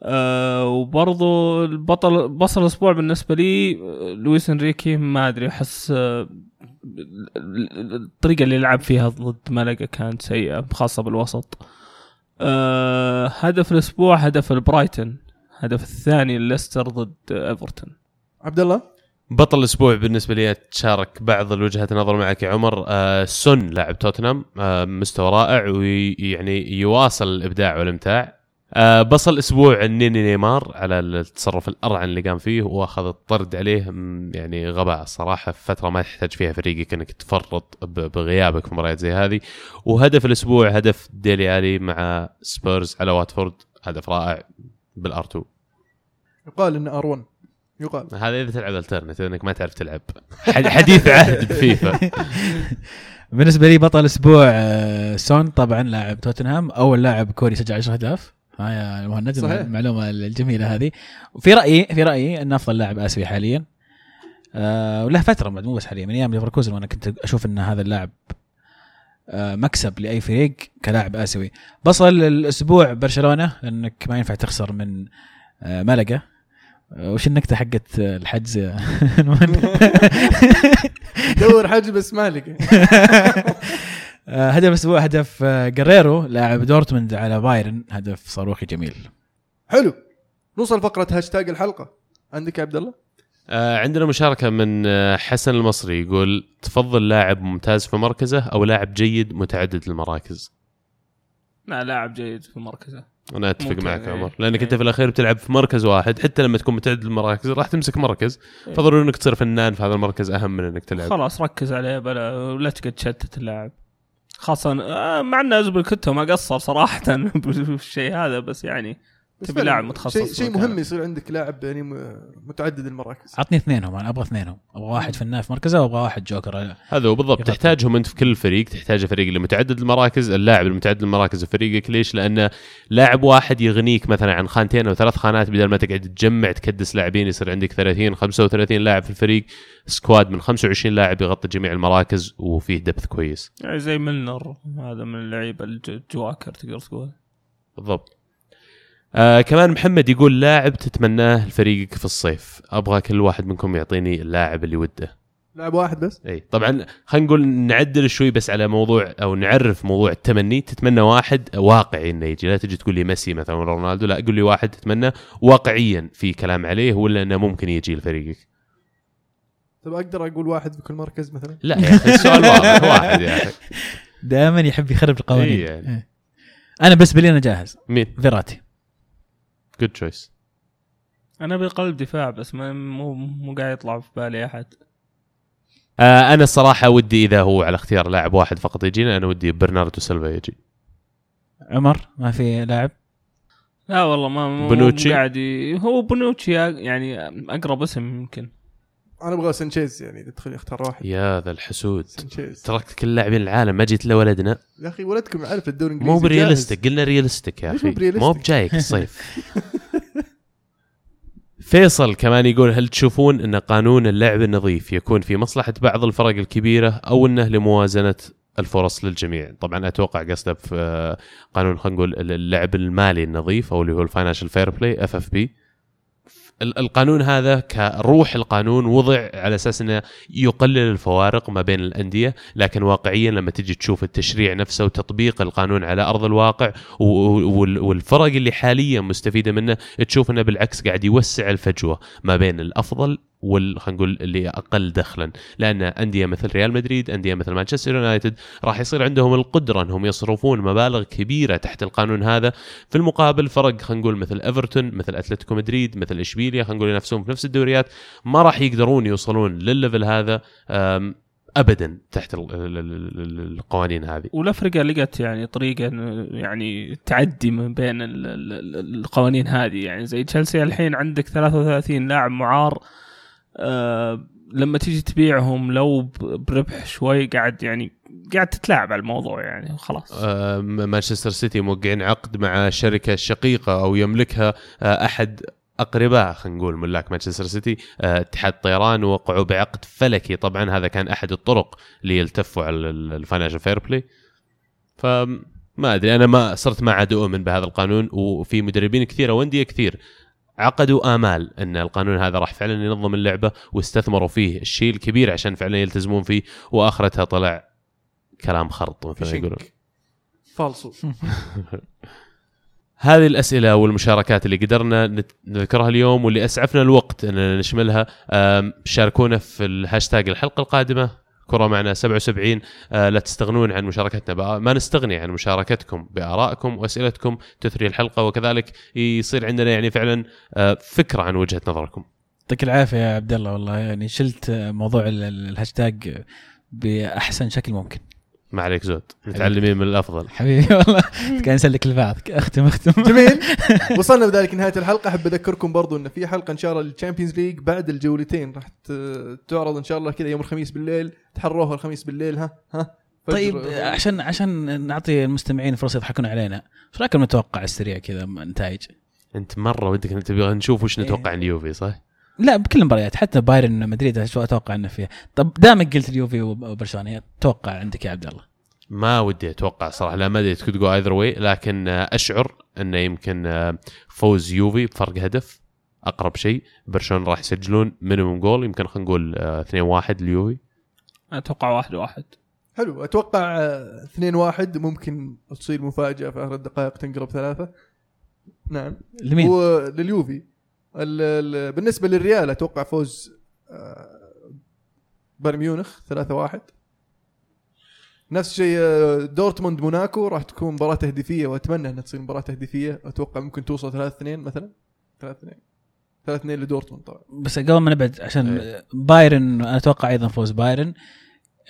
Speaker 4: آه وبرضه البطل بصل الأسبوع بالنسبة لي آه، لويس إنريكي ما أدري أحس آه الطريقة اللي لعب فيها ضد ملقا كانت سيئة خاصة بالوسط. أه هدف الأسبوع هدف البرايتون هدف الثاني ليستر ضد إيفرتون.
Speaker 1: عبد الله؟
Speaker 3: بطل الأسبوع بالنسبة لي تشارك بعض الوجهات النظر معك يا عمر. آه سون لاعب توتنهام آه مستوى رائع ويعني يواصل الإبداع والإمتاع. آه بصل الأسبوع النيني نيمار على التصرف الأرعن اللي قام فيه وأخذ الطرد عليه يعني غباء الصراحه في فترة ما تحتاج فيها فريقك إنك تفرط ب- بغيابك في مباريات زي هذه. وهدف الأسبوع هدف ديلي ألي مع سبيرز على واتفورد هدف رائع بال R2
Speaker 1: يقال إنه R1 يقال.
Speaker 3: هذا إذا تلعب التورنت إنك ما تعرف تلعب. حد- حديث عهد بفيفا.
Speaker 2: بالنسبة لي بطل أسبوع آه، سون طبعا لاعب توتنهام أول لاعب كوري سجل 10 أهداف. ها يا مهند
Speaker 1: صحيح.
Speaker 2: المعلومة الجميلة هذه. وفي رأيي في رأيي انه أفضل لاعب آسيوي حاليا آه وله فترة مو بس حاليا من أيام ليفركوزن وأنا كنت أشوف أن هذا اللاعب آه مكسب لأي فريق كلاعب آسيوي. بصل الأسبوع برشلونة لأنك ما ينفع تخسر من آه ملقا آه، وش النكتة حقت الحجز؟
Speaker 1: دور حاجة بس ما لقى
Speaker 2: آه، هدف الأسبوع هدف آه، جيريرو لاعب دورتموند على بايرن. هدف صاروخي جميل.
Speaker 1: حلو. نوصل فقرة هاشتاج الحلقة. عندك يا عبد الله؟
Speaker 3: آه، عندنا مشاركة من آه، حسن المصري. يقول تفضل لاعب ممتاز في مركزه أو لاعب جيد متعدد المراكز؟
Speaker 4: لا لاعب جيد في مركزه.
Speaker 3: أتفق
Speaker 4: ممكن،
Speaker 3: معك يا
Speaker 4: إيه.
Speaker 3: عمر. لأنك أنت
Speaker 4: إيه.
Speaker 3: في الأخير بتلعب في مركز واحد. حتى لما تكون متعدد المراكز راح تمسك مركز. فضروري أنك تصير فنان في هذا المركز أهم من أنك تلعب.
Speaker 4: خلاص ركز عليه بلا ولا تقعد تشتت اللاعب. خاصة آه، مع ان أزبل كنتو ما قصر صراحة بالشيء هذا بس يعني تبي لاعب متخصص
Speaker 1: شيء. مهم يصير عندك لاعب يعني متعدد المراكز.
Speaker 2: عطني اثنينهم أنا أبغى اثنينهم. أبغى واحد فنان في مركزه وأبغى واحد جوكر.
Speaker 3: هذا هو بالضبط. تحتاجهم أنت في كل فريق تحتاج الفريق اللي متعدد المراكز اللاعب المتعدد المراكز في فريقك. ليش؟ لأن لاعب واحد يغنيك مثلا عن خانتين أو ثلاث خانات بدل ما تقعد تجمع تكدس لاعبين يصير عندك 30 35 لاعب في الفريق. squad من 25 لاعب يغطي جميع المراكز وفيه depth كويس.
Speaker 4: يعني زي ميلنر هذا من اللعيبة الج- الجواكر تقدر تقول.
Speaker 3: بالضبط. آه كمان محمد يقول لاعب تتمناه لفريقك في الصيف. أبغى كل واحد منكم يعطيني اللاعب اللي وده.
Speaker 1: لاعب واحد بس؟
Speaker 3: إي طبعا خلينا نقول نعدل شوي بس على موضوع أو نعرف موضوع التمني. تتمنى واحد واقعي إنه يجي. لا تجي تقول لي ميسي مثلا ولا رونالدو. لا قول لي واحد تتمنى واقعيا في كلام عليه ولا إنه ممكن يجي لفريقك.
Speaker 1: طب أقدر أقول واحد بكل مركز مثلا؟
Speaker 3: لا يا أخي السؤال واضح واحد يا أخي.
Speaker 2: دائما يحب يخرب القوانين.
Speaker 3: إيه يعني.
Speaker 2: أنا بالنسبة لي أنا جاهز.
Speaker 3: مين؟
Speaker 2: فيراتي.
Speaker 3: good choice
Speaker 4: أنا بقلب دفاع بس ما مو مو قاعد يطلع في بالي أحد
Speaker 3: آه أنا الصراحه ودي إذا هو على اختيار لاعب واحد فقط يجينا أنا ودي برناردو سيلفا يجي
Speaker 2: عمر ما في لاعب
Speaker 4: لا والله ما مو
Speaker 3: بونوتشي؟
Speaker 4: مو قاعد. هو بونوتشي يعني أقرب اسم يمكن
Speaker 1: أنا أبغى سانشيز يعني إذا تخلي أختار واحد.
Speaker 3: يا ذا الحسود.
Speaker 1: سانشيز.
Speaker 3: تركت كل لاعبين العالم ما جيت إلا ولدنا.
Speaker 1: يا أخي ولدكم عارف الدوري الإنجليزي
Speaker 3: مو.
Speaker 1: ب
Speaker 3: realistic قلنا realistic يا أخي.
Speaker 1: مو
Speaker 3: بجايك الصيف. فيصل كمان يقول هل تشوفون إن قانون اللعب النظيف يكون في مصلحة بعض الفرق الكبيرة أو إنه لموازنة الفرص للجميع؟ طبعا أتوقع قصده في قانون خلينا نقول اللعب المالي النظيف أو اللي هو ال financial fair play FFP القانون هذا كروح القانون وضع على أساس إنه يقلل الفوارق ما بين الأندية لكن واقعيا لما تجي تشوف التشريع نفسه وتطبيق القانون على أرض الواقع والفرق اللي حاليا مستفيدة منه تشوف إنه بالعكس قاعد يوسع الفجوة ما بين الأفضل وال خلينا نقول اللي أقل دخلا. لأن أندية مثل ريال مدريد أندية مثل مانشستر يونايتد راح يصير عندهم القدرة إنهم يصرفون مبالغ كبيرة تحت القانون هذا. في المقابل فرق خلينا نقول مثل إيفرتون مثل أتلتيكو مدريد مثل إشبيليا خلينا نقول ينافسون في نفس الدوريات ما راح يقدرون يوصلون للل level هذا ابدا تحت ال- ال- ال- ال- القوانين هذه.
Speaker 4: والافرقه لقت يعني طريقة يعني تعدي من بين ال- ال- ال- القوانين هذه. يعني زي تشيلسي الحين عندك 33 لاعب معار آه لما تيجي تبيعهم لو بربح شوي قاعد يعني قاعد تتلاعب على الموضوع يعني خلاص
Speaker 3: أم، مانشستر سيتي موقعين عقد مع شركة شقيقة أو يملكها أه، أحد أقرباء خلينا نقول ملاك مانشستر سيتي أه، اتحاد طيران وقعوا بعقد فلكي. طبعا هذا كان أحد الطرق ليلتفوا على ال financial fair play. فما أدري أنا ما صرت ما عاد أؤمن بهذا القانون وفي مدربين كثيرة وأندية كثير عقدوا آمال إن القانون هذا راح فعلا ينظم اللعبة واستثمروا فيه الشيء الكبير عشان فعلا يلتزمون فيه وآخرتها طلع كلام خرط مثل. يقولون.
Speaker 1: فالصو
Speaker 3: هذه الأسئلة والمشاركات اللي قدرنا نذكرها اليوم واللي أسعفنا الوقت إننا نشملها. شاركونا في الهاشتاج الحلقة القادمة. كرة معنا 77 آه، لا تستغنون عن مشاركتنا ما نستغني عن مشاركتكم بآرائكم وأسئلتكم تثري الحلقة وكذلك يصير عندنا يعني فعلا آه، فكرة عن وجهة نظركم.
Speaker 2: يعطيك العافية يا عبد الله والله يعني شلت موضوع ال- ال- الهاشتاج بأحسن شكل ممكن.
Speaker 3: ما عليك زود. متعلمين من الأفضل.
Speaker 2: حبيبي والله. كان نسلك البعض اختم اختم.
Speaker 1: جميل. وصلنا بذلك نهاية الحلقة. أحب أذكركم برضو إن في حلقة إن شاء الله لل Champions League بعد الجولتين. راح تعرض إن شاء الله كذا يوم الخميس بالليل. تحروها الخميس بالليل ها؟ ها؟ فجر-
Speaker 2: طيب عشان عشان نعطي المستمعين فرصة يضحكون علينا إيش رايكم نتوقع السريع كذا نتائج؟
Speaker 3: أنت مرة ودك تبغى نشوف وش نتوقع عن اليوفي صح؟
Speaker 2: لا بكل المباريات حتى بايرن مدريد شو أتوقع إنه فيها. طب دامك قلت اليوفي وبرشلونة أتوقع عندك يا عبد الله.
Speaker 3: ما ودي أتوقع صراحة لا ما أدري could go either way لكن أشعر إنه يمكن فوز يوفي بفرق هدف أقرب شيء. برشلونة راح يسجلون minimum goal يمكن خلينا نقول آه، 2-1 ليوفي.
Speaker 4: أتوقع واحد واحد.
Speaker 1: حلو أتوقع 2 1 ممكن تصير مفاجأة في آخر الدقائق تنقلب ثلاثة. نعم.
Speaker 2: لمين؟
Speaker 1: ولليوفي بالنسبة للريال أتوقع فوز آه، بايرن ميونخ 3 1 نفس الشيء آه، دورتموند موناكو راح تكون مباراة تهديفية وأتمنى إنها تصير مباراة تهديفية. أتوقع ممكن توصل 3 2 مثلا. 3 2 3 2 لدورتموند طبعا.
Speaker 2: بس قبل ما نبعد عشان
Speaker 3: إيه.
Speaker 2: بايرن أنا أتوقع أيضا فوز بايرن.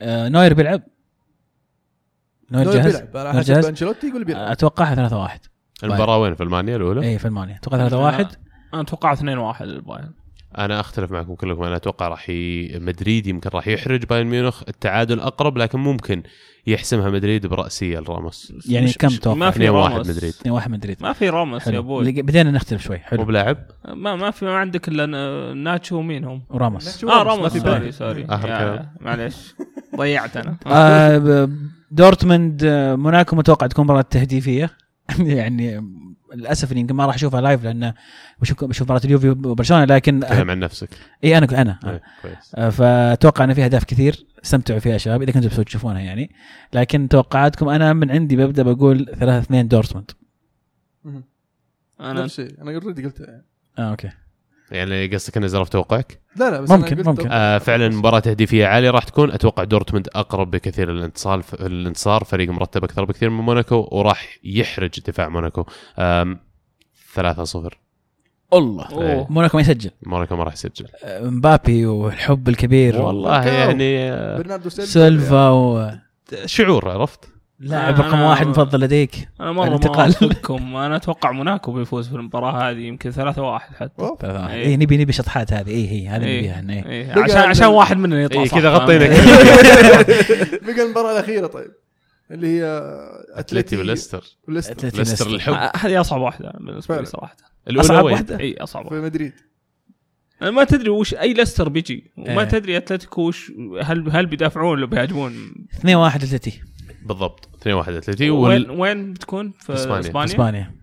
Speaker 2: آه نوير بيلعب. نوير
Speaker 1: نوير
Speaker 2: جاهز؟
Speaker 1: بيلعب. على
Speaker 2: نوير
Speaker 1: حسب؟ أنشيلوتي يقول بيلعب.
Speaker 2: اتوقعها 3 1
Speaker 3: المباراة وين؟ في ألمانيا الأولى؟
Speaker 2: اي في ألمانيا. أتوقع 3 1
Speaker 4: أنا أتوقع 2 1 للبايرن.
Speaker 3: أنا أختلف معكم كلكم. أنا أتوقع راح ي... مدريد يمكن راح يحرج بايرن ميونخ. التعادل أقرب لكن ممكن يحسمها مدريد برأسية لراموس.
Speaker 2: يعني
Speaker 4: مش-
Speaker 2: كم توقع؟
Speaker 4: ما في
Speaker 3: 2-1
Speaker 4: راموس.
Speaker 3: مدريد.
Speaker 2: 2 1 مدريد.
Speaker 4: ما في راموس يا
Speaker 2: أبوي بدينا نختلف شوي. حلو.
Speaker 3: وبلاعب
Speaker 4: ما ما في ما عندك إلا ناتشو ومين هم؟
Speaker 2: وراموس
Speaker 1: ناتشو آه
Speaker 4: راموس.
Speaker 1: sorry.
Speaker 4: سوري. يا-
Speaker 3: كلام.
Speaker 4: معليش. ضيعت أنا.
Speaker 2: آه دورتموند آه، موناكو متوقع تكون مباراة تهديفية. يعني للأسف إني يمكن ما راح أشوفها live لأن بشوف بشوف مباراة اليوفي وبرشلونة لكن
Speaker 3: تكلم عن نفسك.
Speaker 2: إي أنا
Speaker 3: أنا. كويس.
Speaker 2: آه، فأتوقع إن في أهداف كثير استمتعوا فيها يا شباب إذا كنتوا تشوفونها يعني. لكن توقعاتكم أنا من عندي ببدأ بقول 3 2 دورتموند.
Speaker 4: أنا
Speaker 1: نفس الشيء. أنا already قلت
Speaker 2: آه أوكي.
Speaker 3: يعني قصدك اني زرف توقعك؟
Speaker 1: لا لا بس
Speaker 2: ممكن-
Speaker 1: أنا
Speaker 2: ممكن.
Speaker 3: آه فعلا مباراة تهديفية عالية راح تكون أتوقع دورتموند أقرب بكثير للانتصار الانتصار فريق مرتب أكثر بكثير من موناكو وراح يحرج دفاع موناكو آم 3-0
Speaker 2: الله
Speaker 3: إيه.
Speaker 2: موناكو ما يسجل
Speaker 3: موناكو ما راح يسجل
Speaker 2: آه، مبابي والحب الكبير
Speaker 3: والله. يعني آه،
Speaker 1: برناردو سيلفا
Speaker 2: سيلفا و
Speaker 3: شعور عرفت؟
Speaker 2: لاعب رقم واحد مفضل لديك.
Speaker 4: أنا مره ما أنا أتوقع موناكو بيفوز في المباراة هذه يمكن 3 1 حتى.
Speaker 1: أوف.
Speaker 2: اي
Speaker 4: إيه.
Speaker 2: نبي نبي شطحات هذه. اي هي هذه
Speaker 4: إيه.
Speaker 2: نبيها. إيه.
Speaker 4: إيه.
Speaker 1: بقى
Speaker 4: عشان عشان واحد مننا يطلع
Speaker 3: إيه،
Speaker 4: صح،
Speaker 3: كذا؟ غطينا.
Speaker 1: بقى المباراة الأخيرة طيب. اللي هي
Speaker 3: أتلتي وليستر.
Speaker 1: وليستر.
Speaker 2: أتلتي
Speaker 3: ليستر
Speaker 2: ليستر.
Speaker 3: الحب.
Speaker 4: هذه أصعب واحدة بالنسبة لي.
Speaker 2: صراحة.
Speaker 3: أصعب؟
Speaker 2: واحدة؟
Speaker 4: إي أصعب
Speaker 1: في مدريد.
Speaker 4: أنا ما تدري وش أي ليستر بيجي. وما
Speaker 2: إيه.
Speaker 4: تدري أتلتيكو وش هل هل بيدافعون ولا بيهاجمون.
Speaker 2: 2 1 أتلتي.
Speaker 3: بالضبط. 2-1 اتلتي
Speaker 4: وين. وين بتكون؟ في
Speaker 3: إسبانيا.
Speaker 4: إسبانيا,
Speaker 2: إسبانيا.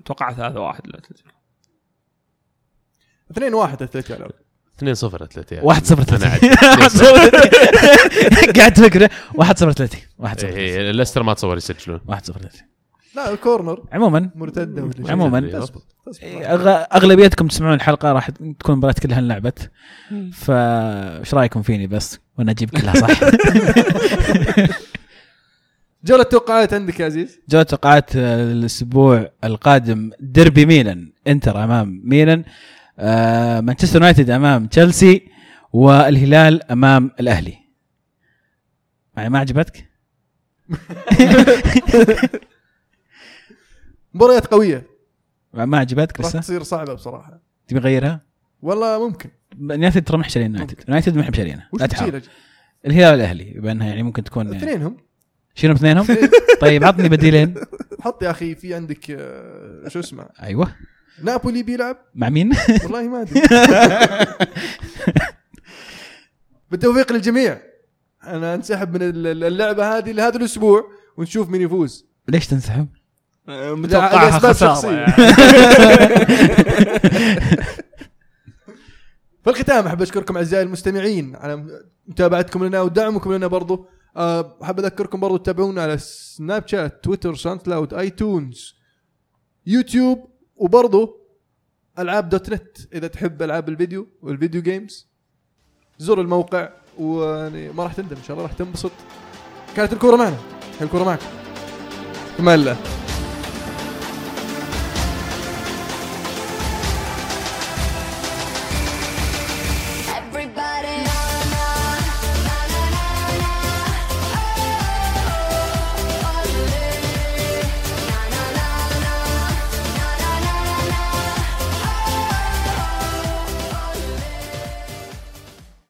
Speaker 4: أتوقع 3 1 لاتلتيكو
Speaker 1: 2 1 اتلتي على
Speaker 3: 2-0 اتلتي
Speaker 2: 1 0
Speaker 3: أنا
Speaker 2: 3 قاعد تفكر. 1 0 3 1 0
Speaker 3: إيه، ليستر ما تصور يسجلون.
Speaker 2: 1 0 3
Speaker 1: لا الكورنر.
Speaker 2: عموما.
Speaker 1: مرتدة.
Speaker 2: عموماً.
Speaker 1: تزبط.
Speaker 2: أغ- أغلبيتكم تسمعون الحلقة راح تكون المباريات كلها انلعبت فايش رأيكم فيني بس؟ وأنا أجيب كلها صح؟
Speaker 1: جولة توقعات عندك يا عزيز؟
Speaker 2: جو توقعات آه، الأسبوع القادم ديربي ميلان. إنتر أمام ميلان. آه، مانشستر يونايتد أمام تشيلسي. والهلال أمام الأهلي. يعني ما عجبتك؟
Speaker 1: مباريات قوية.
Speaker 2: ما عجبتك
Speaker 1: راح
Speaker 2: لسه؟
Speaker 1: تصير صعبة بصراحة.
Speaker 2: تبي نغيرها؟
Speaker 1: والله ممكن.
Speaker 2: يونايتد ترى محشرين يونايتد. يونايتد ما إحنا
Speaker 1: وش
Speaker 2: لا تحاول. الهلال والأهلي بأنها يعني ممكن تكون يعني
Speaker 1: اثنينهم.
Speaker 2: شنو اثنينهم؟ طيب عطني بديلين.
Speaker 1: حط يا أخي في عندك آه، شو اسمه؟
Speaker 2: أيوه.
Speaker 1: نابولي بيلعب؟
Speaker 2: مع مين؟
Speaker 1: والله ما أدري. بالتوفيق للجميع. أنا أنسحب من ال- اللعبة هذه لهذا الأسبوع ونشوف مين يفوز.
Speaker 2: ليش تنسحب؟
Speaker 4: متوقعها
Speaker 1: خسارة.
Speaker 4: يعني.
Speaker 1: في الختام أحب أشكركم أعزائي المستمعين على متابعتكم لنا ودعمكم لنا برضو. أه، أحب أذكركم برضو تتابعونا على سناب شات تويتر SoundCloud iTunes يوتيوب وبرضو ألعاب dot net إذا تحب ألعاب الفيديو وال video games زور الموقع ويعني ما راح تندم إن شاء الله راح تنبسط. كانت الكورة معنا الكورة معكم. كمان الله.